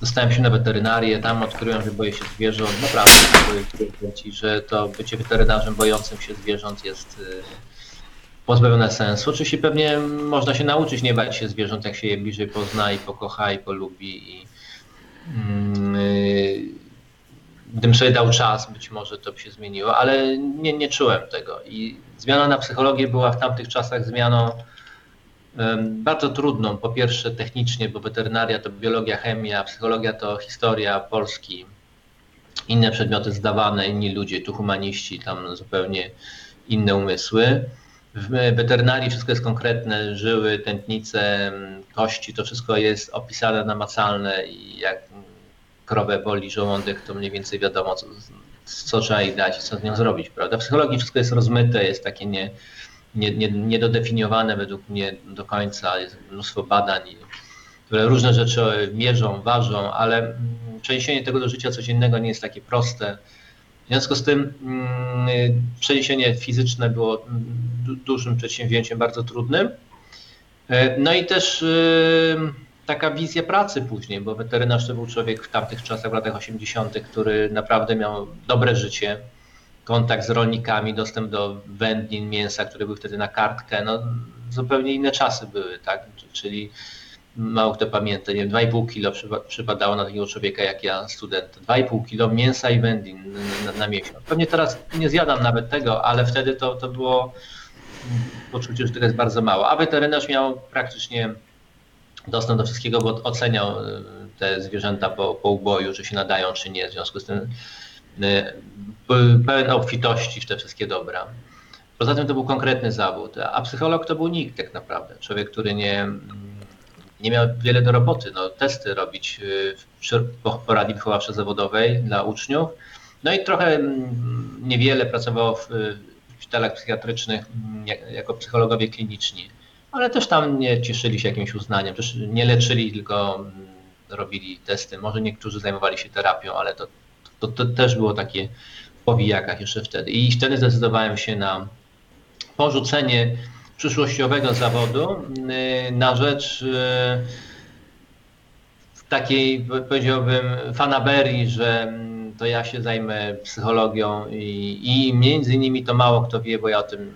[SPEAKER 2] Dostałem się na weterynarię, tam odkryłem, że boję się zwierząt. Naprawdę boję się, że to bycie weterynarzem bojącym się zwierząt jest y, pozbawione sensu. Oczywiście pewnie można się nauczyć nie bać się zwierząt, jak się je bliżej pozna i pokocha i polubi. I, mm, y, gdybym sobie dał czas, być może to by się zmieniło, ale nie, nie czułem tego. I zmiana na psychologię była w tamtych czasach zmianą bardzo trudną. Po pierwsze technicznie, bo weterynaria to biologia, chemia, psychologia to historia Polski, inne przedmioty zdawane, inni ludzie, tu humaniści, tam zupełnie inne umysły. W weterynarii wszystko jest konkretne, żyły, tętnice, kości, to wszystko jest opisane, namacalne i jak krowę boli żołądek, to mniej więcej wiadomo, co, co trzeba jej dać i co z nią zrobić, prawda? W psychologii wszystko jest rozmyte, jest takie nie, nie, nie, niedodefiniowane według mnie do końca, jest mnóstwo badań, które różne rzeczy mierzą, ważą, ale przeniesienie tego do życia codziennego nie jest takie proste. W związku z tym mm, przeniesienie fizyczne było du- dużym przedsięwzięciem, bardzo trudnym. E, No i też y, taka wizja pracy później, bo weterynarz to był człowiek w tamtych czasach, w latach 80., który naprawdę miał dobre życie, kontakt z rolnikami, dostęp do wędlin, mięsa, które były wtedy na kartkę. No, zupełnie inne czasy były, tak? Czyli mało kto pamięta, nie wiem, 2,5 kilo przypa- przypadało na takiego człowieka jak ja, student. 2,5 kilo mięsa i wędlin na, na miesiąc. Pewnie teraz nie zjadam nawet tego, ale wtedy to, to było poczucie, że tego jest bardzo mało. A weterynarz miał praktycznie dostęp do wszystkiego, bo oceniał y, te zwierzęta po, po uboju, czy się nadają, czy nie. W związku z tym pełen obfitości w te wszystkie dobra. Poza tym to był konkretny zawód, a psycholog to był nikt tak naprawdę. Człowiek, który nie, nie miał wiele do roboty, no, testy robić przy po- poradni wychowawczo-zawodowej dla uczniów. No i trochę niewiele pracował w szpitalach psychiatrycznych jak- jako psychologowie kliniczni, ale też tam nie cieszyli się jakimś uznaniem. Też nie leczyli, tylko robili testy. Może niektórzy zajmowali się terapią, ale to, to, to też było takie w powijakach jeszcze wtedy. I wtedy zdecydowałem się na porzucenie przyszłościowego zawodu y, na rzecz y, takiej, powiedziałbym, fanaberii, że mm, to ja się zajmę psychologią i, i między innymi to mało kto wie, bo ja o tym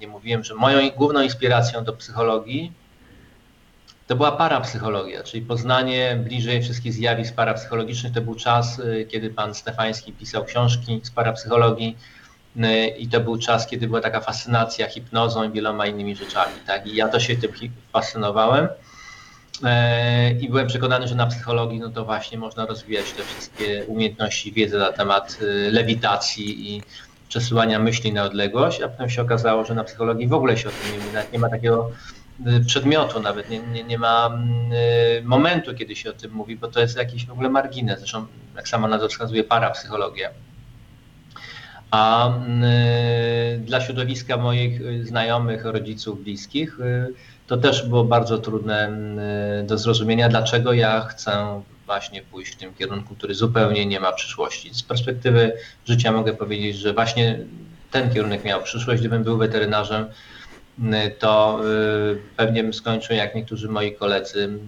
[SPEAKER 2] nie mówiłem, że moją główną inspiracją do psychologii to była parapsychologia, czyli poznanie bliżej wszystkich zjawisk parapsychologicznych. To był czas, y, kiedy pan Stefański pisał książki z parapsychologii y, i to był czas, kiedy była taka fascynacja hipnozą i wieloma innymi rzeczami. Tak? I ja to się tym fascynowałem. E, I byłem przekonany, że na psychologii no to właśnie można rozwijać te wszystkie umiejętności, wiedzę na temat y, lewitacji i przesyłania myśli na odległość, a potem się okazało, że na psychologii w ogóle się o tym nie mówi, nie ma takiego przedmiotu, nawet nie, nie, nie ma mm, y, momentu, kiedy się o tym mówi, bo to jest jakiś w ogóle margines. Zresztą, jak sama nazwa wskazuje, parapsychologia. A y, dla środowiska moich y, znajomych, rodziców, bliskich, y, to też było bardzo trudne y, do zrozumienia, dlaczego ja chcę właśnie pójść w tym kierunku, który zupełnie nie ma przyszłości. Z perspektywy życia mogę powiedzieć, że właśnie ten kierunek miał przyszłość. Gdybym był weterynarzem, y, to y, pewnie bym skończył jak niektórzy moi koledzy,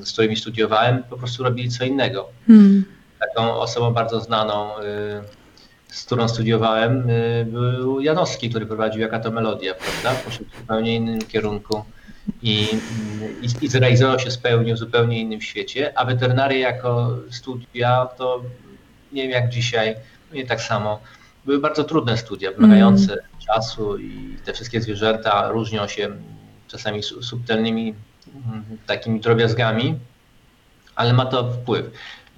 [SPEAKER 2] z którymi studiowałem, po prostu robili co innego.
[SPEAKER 1] Hmm.
[SPEAKER 2] Taką osobą bardzo znaną, y, z którą studiowałem, y, był Janowski, który prowadził Jaka to Melodia, prawda? Poszedł w zupełnie innym kierunku i, i, i zrealizował się, spełnił w zupełnie innym świecie, a weterynaria jako studia to nie wiem jak dzisiaj, nie tak samo. Były bardzo trudne studia, wymagające czasu i te wszystkie zwierzęta różnią się czasami su- subtelnymi mm, takimi drobiazgami, ale ma to wpływ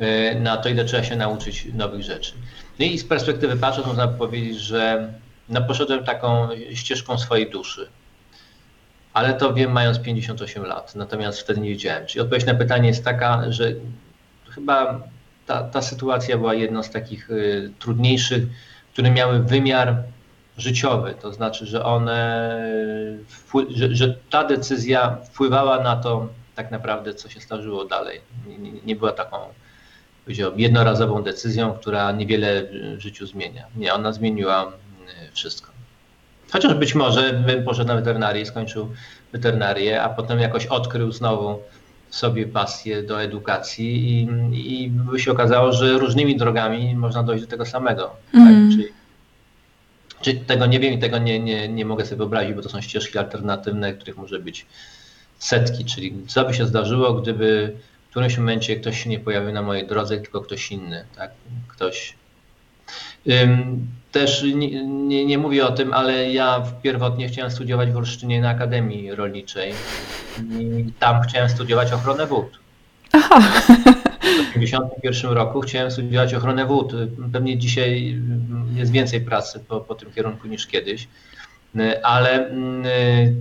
[SPEAKER 2] y, na to, ile trzeba się nauczyć nowych rzeczy. No i z perspektywy patrząc, można powiedzieć, że no, poszedłem taką ścieżką swojej duszy. Ale to wiem mając 58 lat, natomiast wtedy nie wiedziałem. Czyli odpowiedź na pytanie jest taka, że chyba ta, ta sytuacja była jedną z takich y, trudniejszych, które miały wymiar życiowy, to znaczy, że one, że, że ta decyzja wpływała na to tak naprawdę, co się zdarzyło dalej. Nie, nie, była taką, powiedziałbym, jednorazową decyzją, która niewiele w życiu zmienia. Nie, ona zmieniła y, wszystko. Chociaż być może bym poszedł na weterynarię, skończył weterynarię, a potem jakoś odkrył znowu sobie pasję do edukacji i, i by się okazało, że różnymi drogami można dojść do tego samego.
[SPEAKER 1] Mm.
[SPEAKER 2] Tak? Czyli, czyli tego nie wiem i tego nie, nie, nie mogę sobie wyobrazić, bo to są ścieżki alternatywne, których może być setki, czyli co by się zdarzyło, gdyby w którymś momencie ktoś się nie pojawił na mojej drodze, tylko ktoś inny, tak? Ktoś Też nie, nie, nie mówię o tym, ale ja pierwotnie chciałem studiować w Olsztynie na Akademii Rolniczej i tam chciałem studiować ochronę wód.
[SPEAKER 1] Aha, *laughs*
[SPEAKER 2] W 1951 roku chciałem studiować ochronę wód. Pewnie dzisiaj jest więcej pracy po, po tym kierunku niż kiedyś, ale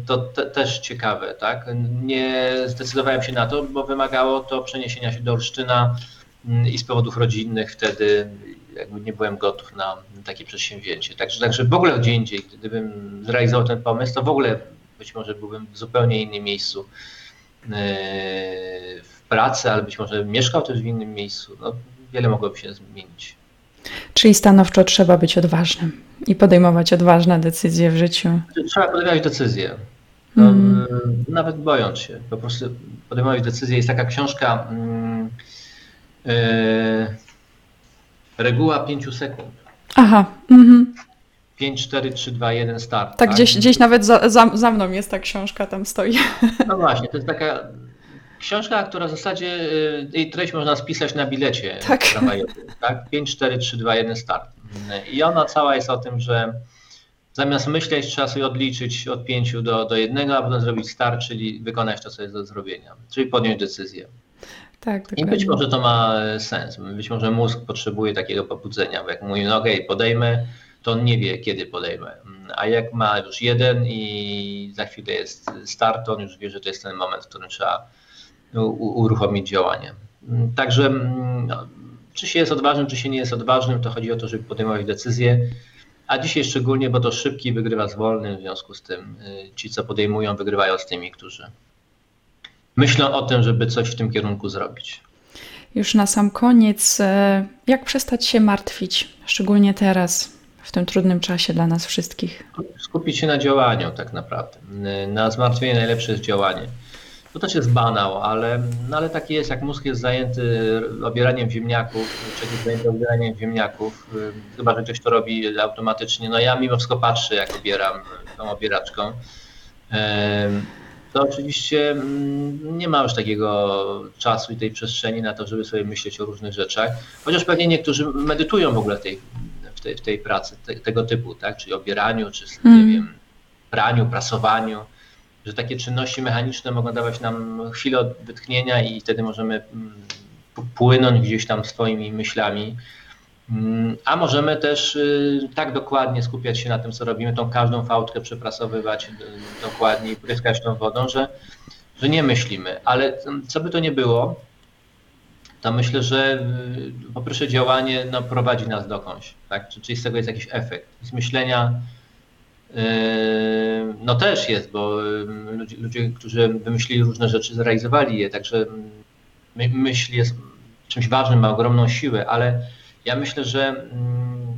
[SPEAKER 2] to te, też ciekawe, tak? Nie zdecydowałem się na to, bo wymagało to przeniesienia się do Olsztyna mm, i z powodów rodzinnych wtedy jakby nie byłem gotów na takie przedsięwzięcie. Także, także w ogóle gdzie indziej, gdybym zrealizował ten pomysł, to w ogóle być może byłbym w zupełnie innym miejscu yy, w pracy, ale być może mieszkał też w innym miejscu. No, wiele mogłoby się zmienić.
[SPEAKER 1] czyli stanowczo trzeba być odważnym i podejmować odważne decyzje w życiu.
[SPEAKER 2] Trzeba podejmować decyzje. No,
[SPEAKER 1] Mm.
[SPEAKER 2] yy, Nawet bojąc się, po prostu podejmować decyzje. Jest taka książka mm, yy, Reguła 5 sekund.
[SPEAKER 1] Aha, mhm.
[SPEAKER 2] 5, 4, 3, 2, 1, start.
[SPEAKER 1] tak gdzieś, gdzieś nawet za, za, za mną jest ta książka, tam stoi.
[SPEAKER 2] No właśnie, to jest taka książka, która w zasadzie y, jej treść można spisać na bilecie
[SPEAKER 1] Tak.
[SPEAKER 2] tramwajowym, tak? 5, 4, 3, 2, 1, start. I ona cała jest o tym, że zamiast myśleć, trzeba sobie odliczyć od 5 do, do 1, a potem zrobić start, czyli wykonać to, co jest do zrobienia, czyli podjąć decyzję.
[SPEAKER 1] Tak,
[SPEAKER 2] I być może to ma sens. Być może mózg potrzebuje takiego pobudzenia, bo jak mówi, no okej, podejmę, to on nie wie, kiedy podejmę. A jak ma już jeden i za chwilę jest start, to on już wie, że to jest ten moment, w którym trzeba uruchomić działanie. Także mm, no, czy się jest odważnym, czy się nie jest odważnym, to chodzi o to, żeby podejmować decyzje. A dzisiaj szczególnie, bo to szybki wygrywa z wolnym, w związku z tym y, ci, co podejmują, wygrywają z tymi, którzy myślą o tym, żeby coś w tym kierunku zrobić.
[SPEAKER 1] Już na sam koniec, e, jak przestać się martwić, szczególnie teraz, w tym trudnym czasie dla nas wszystkich?
[SPEAKER 2] Skupić się na działaniu tak naprawdę. Na zmartwienie najlepsze jest działanie. To też jest banał, ale, no ale taki jest, jak mózg jest zajęty obieraniem ziemniaków, czy jest zajęty obieraniem ziemniaków, y, chyba, że ktoś to robi automatycznie. No ja mimo wszystko patrzę, jak obieram tą obieraczką. To oczywiście mm, nie ma już takiego czasu i tej przestrzeni na to, żeby sobie myśleć o różnych rzeczach. Chociaż pewnie niektórzy medytują w ogóle w tej, w tej, w tej pracy te, tego typu, tak? czyli obieraniu, czy nie
[SPEAKER 1] Mm.
[SPEAKER 2] wiem, praniu, prasowaniu, że takie czynności mechaniczne mogą dawać nam chwilę wytchnienia i wtedy możemy mm, płynąć gdzieś tam swoimi myślami. Mm, A możemy też y, tak dokładnie skupiać się na tym, co robimy, tą każdą fałdkę przeprasowywać y, dokładnie i pryskać tą wodą, że, że nie myślimy. Ale mm, co by to nie było, to myślę, że y, po pierwsze działanie no, prowadzi nas dokądś, tak? Czy- czyli z tego jest jakiś efekt. Z myślenia no też jest, bo y, ludzie, ludzie, którzy wymyślili różne rzeczy, zrealizowali je, także my, myśl jest czymś ważnym, ma ogromną siłę, ale ja myślę, że mm,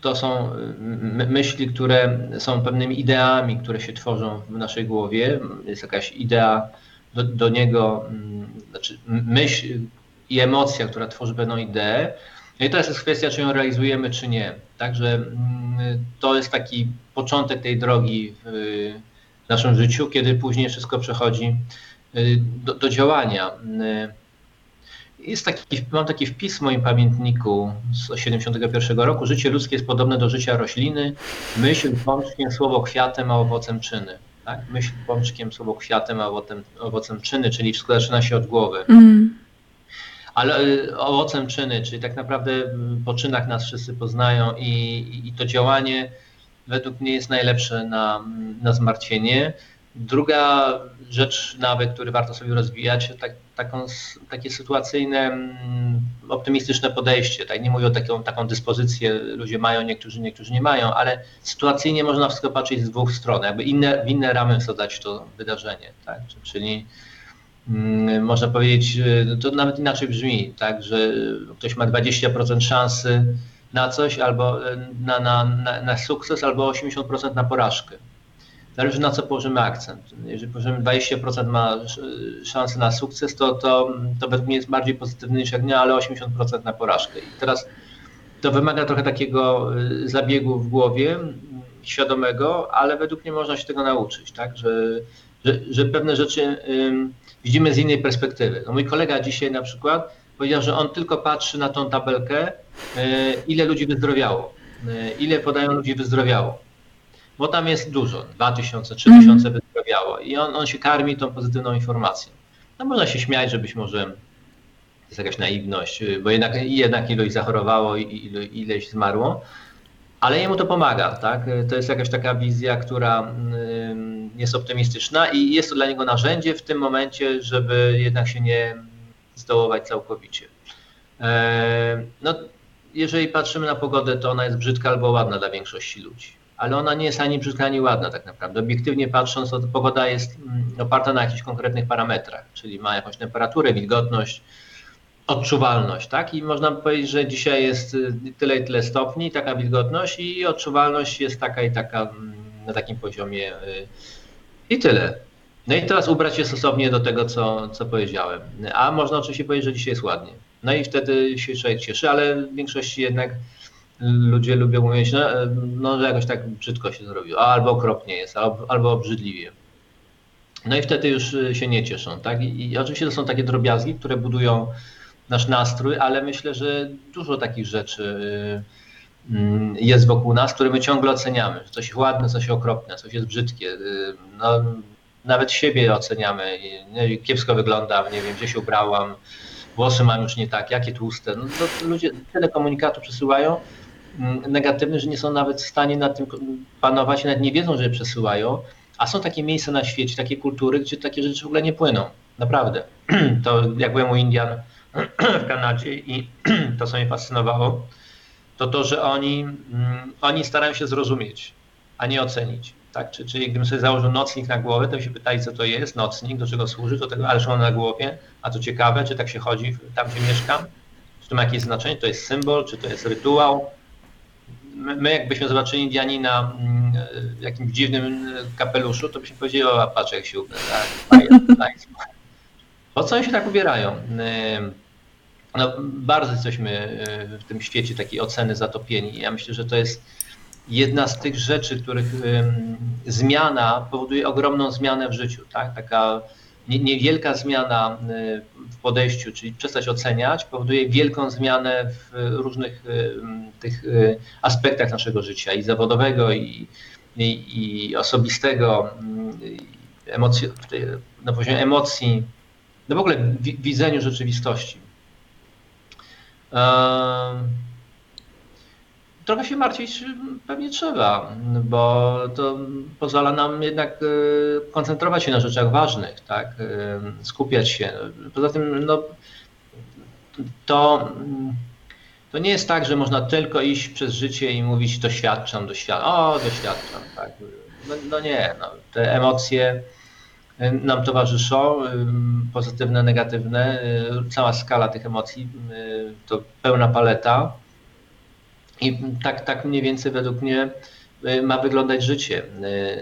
[SPEAKER 2] to są y, my- myśli, które są pewnymi ideami, które się tworzą w naszej głowie. Jest jakaś idea do, do niego, mm, znaczy myśl i emocja, która tworzy pewną ideę. No i teraz jest kwestia, czy ją realizujemy, czy nie. Także mm, to jest taki początek tej drogi w naszym życiu, kiedy później wszystko przechodzi y, do, do działania. Y, Jest taki, mam taki wpis w moim pamiętniku z 71 roku. Życie ludzkie jest podobne do życia rośliny. Myśl pączkiem, słowo kwiatem, a owocem czyny. Tak? Myśl pączkiem, słowo kwiatem, a owocem, owocem czyny, czyli wszystko zaczyna się od głowy.
[SPEAKER 1] Mm.
[SPEAKER 2] Ale y, owocem czyny, czyli tak naprawdę y, po czynach nas wszyscy poznają i, i- to działanie według mnie jest najlepsze na, na zmartwienie. Druga rzecz, nawyk, który warto sobie rozwijać, tak, taką, takie sytuacyjne, mm, optymistyczne podejście. Tak? Nie mówię o taką, taką dyspozycję, ludzie mają, niektórzy, niektórzy nie mają, ale sytuacyjnie można wszystko patrzeć z dwóch stron, jakby inne, w inne ramy wsadzać to wydarzenie. Tak? Czyli Mm, można powiedzieć, y, to nawet inaczej brzmi, tak, że ktoś ma 20% szansy na coś, albo y, na, na, na, na sukces, albo 80% na porażkę. Zależy na co położymy akcent. Jeżeli położymy 20% ma sz- szansę na sukces, to, to, to według mnie jest bardziej pozytywny niż jak nie, ale 80% na porażkę. I teraz to wymaga trochę takiego y, zabiegu w głowie, mm, świadomego, ale według mnie można się tego nauczyć, tak? że, że, że pewne rzeczy ym, widzimy z innej perspektywy. No mój kolega dzisiaj na przykład powiedział, że on tylko patrzy na tą tabelkę, e, ile ludzi wyzdrowiało, e, ile podają ludzi wyzdrowiało. Bo tam jest dużo, 2000, 3000 wyzdrowiało i on, on się karmi tą pozytywną informacją. No można się śmiać, że być może to jest jakaś naiwność, bo jednak, jednak ilość zachorowało i ileś zmarło, ale jemu to pomaga, tak? To jest jakaś taka wizja, która ym, jest optymistyczna i jest to dla niego narzędzie w tym momencie, żeby jednak się nie zdołować całkowicie. E, No, jeżeli patrzymy na pogodę, to ona jest brzydka albo ładna dla większości ludzi. Ale ona nie jest ani brzydka, ani ładna tak naprawdę. Obiektywnie patrząc, to pogoda jest mm, oparta na jakichś konkretnych parametrach, czyli ma jakąś temperaturę, wilgotność, odczuwalność, tak? I można powiedzieć, że dzisiaj jest y, tyle i tyle stopni, taka wilgotność i odczuwalność jest taka i taka mm, na takim poziomie y, i tyle. No i teraz ubrać się stosownie do tego, co, co powiedziałem. A można oczywiście powiedzieć, że dzisiaj jest ładnie. No i wtedy się człowiek cieszy, ale w większości jednak ludzie lubią mówić, no, no że jakoś tak brzydko się zrobiło, albo okropnie jest, albo, albo obrzydliwie. No i wtedy już y, się nie cieszą, tak? I, I oczywiście to są takie drobiazgi, które budują nasz nastrój, ale myślę, że dużo takich rzeczy y, mm, jest wokół nas, które my ciągle oceniamy. że Coś ładne, coś okropne, coś jest brzydkie. y, No, nawet siebie oceniamy. Nie, kiepsko wyglądam, nie wiem, gdzie się ubrałam, włosy mam już nie tak, jakie tłuste. No, ludzie tyle komunikatów przesyłają mm, negatywnych, że nie są nawet w stanie nad tym panować, nawet nie wiedzą, że je przesyłają. A są takie miejsca na świecie, takie kultury, gdzie takie rzeczy w ogóle nie płyną. Naprawdę. *clears throat* To jak byłem u Indian w Kanadzie i *clears throat* to, co mnie fascynowało, to to, że oni, mm, oni starają się zrozumieć, a nie ocenić. Tak? Czy, czyli gdybym sobie założył nocnik na głowę, to się pytali, co to jest, nocnik, do czego służy, do tego, ależ on na głowie, a to ciekawe, czy tak się chodzi tam, gdzie mieszkam, czy to ma jakieś znaczenie, to jest symbol, czy to jest rytuał. My, my jakbyśmy zobaczyli Indianina mm, w jakimś dziwnym kapeluszu, to byśmy powiedzieli, o, patrz jak się ubrał, tak. *laughs* Po co oni się tak ubierają? No, bardzo jesteśmy y, w tym świecie takiej oceny zatopieni. Ja myślę, że to jest jedna z tych rzeczy, których zmiana powoduje ogromną zmianę w życiu. Tak? Taka nie- niewielka zmiana y, w podejściu, czyli przestać oceniać, powoduje wielką zmianę w różnych ym, tych aspektach naszego życia i zawodowego, i, i, i osobistego, na poziomie emocji, no w ogóle w wi- widzeniu rzeczywistości. Trochę się martwić pewnie trzeba, bo to pozwala nam jednak e, koncentrować się na rzeczach ważnych, tak? E, skupiać się. Poza tym, no, to, to nie jest tak, że można tylko iść przez życie i mówić doświadczam, doświadczam, o doświadczam, tak. No, no nie, no, te emocje nam towarzyszą, pozytywne, negatywne, y, cała skala tych emocji, y, to pełna paleta. I tak, tak mniej więcej według mnie y, ma wyglądać życie,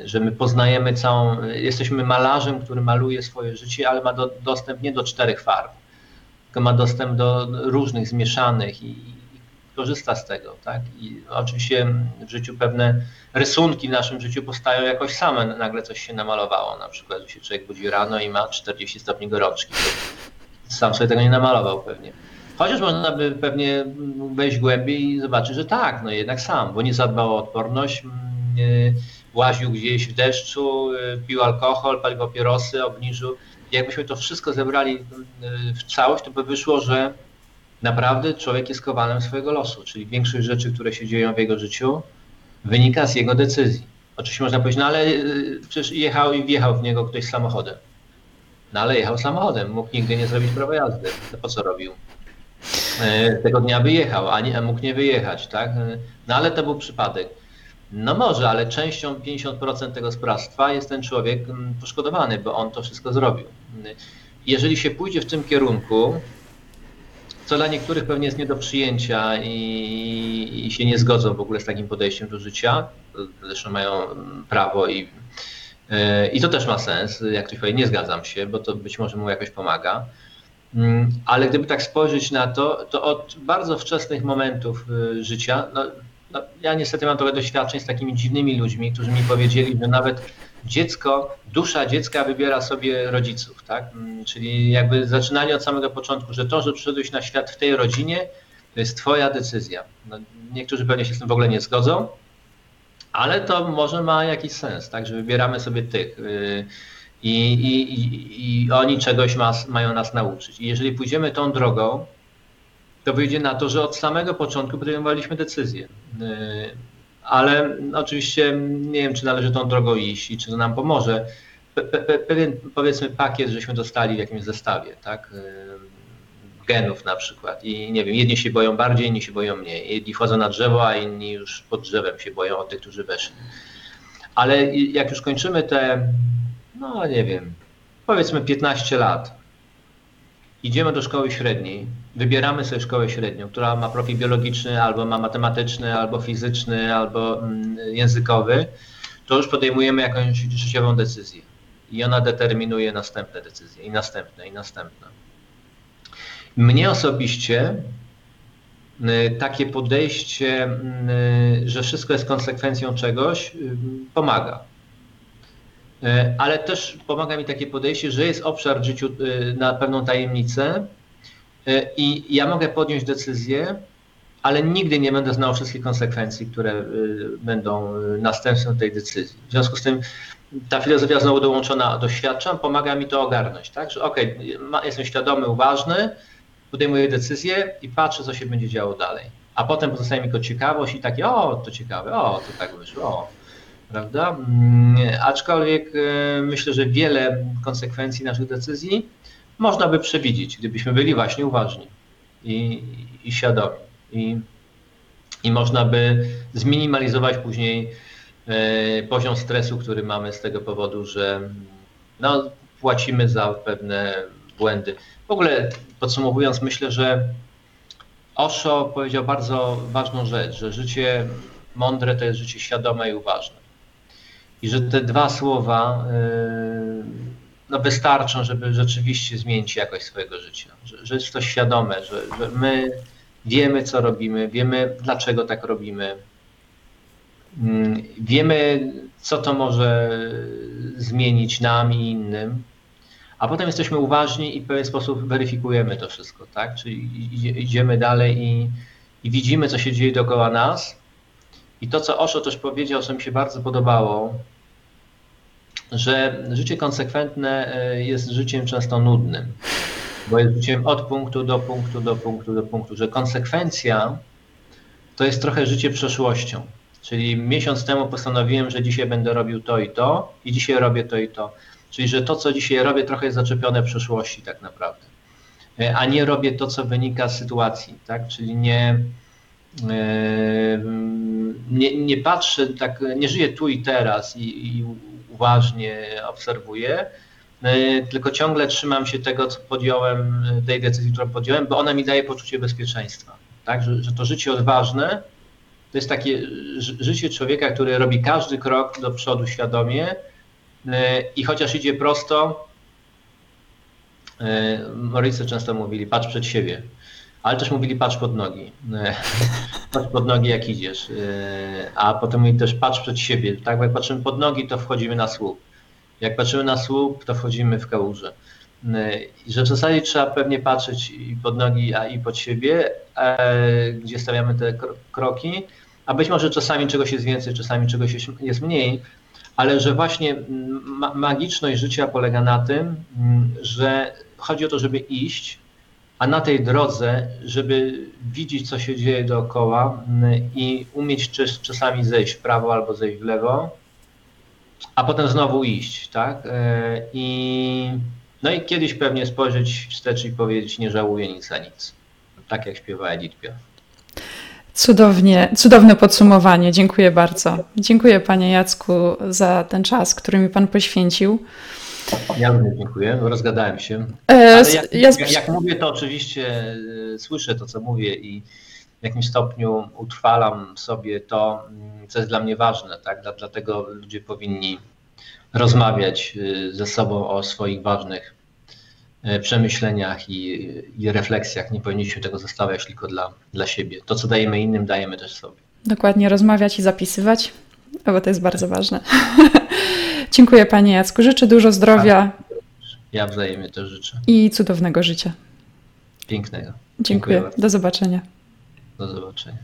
[SPEAKER 2] że my poznajemy całą, jesteśmy malarzem, który maluje swoje życie, ale ma do, dostęp nie do czterech farb, tylko ma dostęp do różnych, zmieszanych i korzysta z tego, tak? I oczywiście w życiu pewne rysunki w naszym życiu powstają jakoś same, nagle coś się namalowało, na przykład, że się człowiek budzi rano i ma 40 stopni gorączki. Sam sobie tego nie namalował pewnie. Chociaż można by pewnie wejść głębiej i zobaczyć, że tak, no jednak sam, bo nie zadbał o odporność, łaził gdzieś w deszczu, pił alkohol, palił papierosy, obniżył. Jakbyśmy to wszystko zebrali w całość, to by wyszło, że naprawdę człowiek jest kowalem swojego losu, czyli większość rzeczy, które się dzieją w jego życiu, wynika z jego decyzji. Oczywiście można powiedzieć, no ale y, przecież jechał i wjechał w niego ktoś samochodem. No ale jechał samochodem, mógł nigdy nie zrobić prawa jazdy. To po co robił? E, Tego dnia wyjechał, a, nie, a mógł nie wyjechać, tak? E, No ale to był przypadek. No może, ale częścią 50% tego sprawstwa jest ten człowiek mm, poszkodowany, bo on to wszystko zrobił. Jeżeli się pójdzie w tym kierunku, co dla niektórych pewnie jest nie do przyjęcia i, i się nie zgodzą w ogóle z takim podejściem do życia, zresztą mają prawo i, e, i to też ma sens, jak ktoś powie, nie zgadzam się, bo to być może mu jakoś pomaga. Mm, Ale gdyby tak spojrzeć na to, to od bardzo wczesnych momentów y, życia, no, no, ja niestety mam trochę doświadczeń z takimi dziwnymi ludźmi, którzy mi powiedzieli, że nawet dziecko, dusza dziecka wybiera sobie rodziców, tak? Mm, Czyli jakby zaczynanie od samego początku, że to, że przyszedłeś na świat w tej rodzinie, to jest twoja decyzja. No, niektórzy pewnie się z tym w ogóle nie zgodzą, ale to może ma jakiś sens, tak? Że wybieramy sobie tych. Yy, i, i, i, i oni czegoś ma, mają nas nauczyć. I jeżeli pójdziemy tą drogą, to wyjdzie na to, że od samego początku podejmowaliśmy decyzję. Ale oczywiście nie wiem, czy należy tą drogą iść i czy to nam pomoże. Pe, pe, pewien powiedzmy pakiet, żeśmy dostali w jakimś zestawie, tak? Genów na przykład. I nie wiem, jedni się boją bardziej, inni się boją mniej. Jedni wchodzą na drzewo, a inni już pod drzewem się boją od tych, którzy weszli. Ale jak już kończymy te no nie wiem, powiedzmy 15 lat, idziemy do szkoły średniej, wybieramy sobie szkołę średnią, która ma profil biologiczny, albo ma matematyczny, albo fizyczny, albo mm, językowy, to już podejmujemy jakąś życiową decyzję. I ona determinuje następne decyzje, i następne, i następne. Mnie osobiście y, takie podejście, y, że wszystko jest konsekwencją czegoś, pomaga. E, ale też pomaga mi takie podejście, że jest obszar w życiu e, na pewną tajemnicę i ja mogę podjąć decyzję, ale nigdy nie będę znał wszystkich konsekwencji, które będą następstwem tej decyzji. W związku z tym ta filozofia znowu dołączona doświadczam, pomaga mi to ogarnąć, tak? Że okej, okay, jestem świadomy, uważny, podejmuję decyzję i patrzę, co się będzie działo dalej. A potem pozostaje mi tylko ciekawość i takie, o, to ciekawe, o, to tak wyszło, o prawda? Mm, aczkolwiek e, myślę, że wiele konsekwencji naszych decyzji można by przewidzieć, gdybyśmy byli właśnie uważni i, i świadomi. I, I można by zminimalizować później e, poziom stresu, który mamy z tego powodu, że no, płacimy za pewne błędy. W ogóle podsumowując, myślę, że Osho powiedział bardzo ważną rzecz, że życie mądre to jest życie świadome i uważne. I że te dwa słowa yy, no wystarczą, żeby rzeczywiście zmienić jakość swojego życia. Że, że jest to świadome, że, że my wiemy, co robimy, wiemy, dlaczego tak robimy. Mm, wiemy, co to może zmienić nam i innym, a potem jesteśmy uważni i w pewien sposób weryfikujemy to wszystko, tak? Czyli idziemy dalej i, i widzimy, co się dzieje dookoła nas. I to, co Osho też powiedział, co mi się bardzo podobało, że życie konsekwentne e, jest życiem często nudnym, bo jest życiem od punktu do punktu, do punktu, do punktu, że konsekwencja to jest trochę życie przeszłością. Czyli miesiąc temu postanowiłem, że dzisiaj będę robił to i to i dzisiaj robię to i to. Czyli, że to, co dzisiaj robię, trochę jest zaczepione przeszłości tak naprawdę. E, a nie robię to, co wynika z sytuacji, tak? Czyli nie, e, nie, nie patrzę, tak, nie żyję tu i teraz i, i uważnie obserwuję, e, tylko ciągle trzymam się tego, co podjąłem, tej decyzji, którą podjąłem, bo ona mi daje poczucie bezpieczeństwa. Tak? Że, że to życie odważne to jest takie życie człowieka, który robi każdy krok do przodu świadomie e, i chociaż idzie prosto, e, Morycy często mówili, patrz przed siebie, ale też mówili, patrz pod nogi. *laughs* patrz pod nogi, jak idziesz. A potem mówili też, patrz przed siebie. Tak, jak patrzymy pod nogi, to wchodzimy na słup. Jak patrzymy na słup, to wchodzimy w kałużę. I że w zasadzie trzeba pewnie patrzeć i pod nogi, a i pod siebie, e, gdzie stawiamy te kroki, a być może czasami czegoś jest więcej, czasami czegoś jest mniej, ale że właśnie magiczność życia polega na tym, że chodzi o to, żeby iść, a na tej drodze, żeby widzieć, co się dzieje dookoła mm, i umieć czasami zejść w prawo albo zejść w lewo, a potem znowu iść, tak? E, I, no i kiedyś pewnie spojrzeć wstecz i powiedzieć, nie żałuję nic za nic. Tak jak śpiewa Edith Piaf.
[SPEAKER 1] Cudownie, cudowne podsumowanie. Dziękuję bardzo. Dziękuję Panie Jacku za ten czas, który mi Pan poświęcił.
[SPEAKER 2] Ja również dziękuję, rozgadałem się. E, Ale jak, jak, jak, mówię, to oczywiście e, słyszę to, co mówię i w jakimś stopniu utrwalam sobie to, mm, co jest dla mnie ważne. Tak? Dlatego ludzie powinni rozmawiać e, ze sobą o swoich ważnych przemyśleniach i, i refleksjach. Nie powinniśmy tego zostawiać tylko dla, dla siebie. To, co dajemy innym, dajemy też sobie.
[SPEAKER 1] Dokładnie, rozmawiać i zapisywać, bo to jest bardzo ważne. *laughs* Dziękuję Panie Jacku. Życzę dużo zdrowia
[SPEAKER 2] Ja wzajemnie to życzę.
[SPEAKER 1] i cudownego życia.
[SPEAKER 2] Pięknego.
[SPEAKER 1] Dziękuję.
[SPEAKER 2] bardzo.
[SPEAKER 1] Do zobaczenia.
[SPEAKER 2] Do zobaczenia.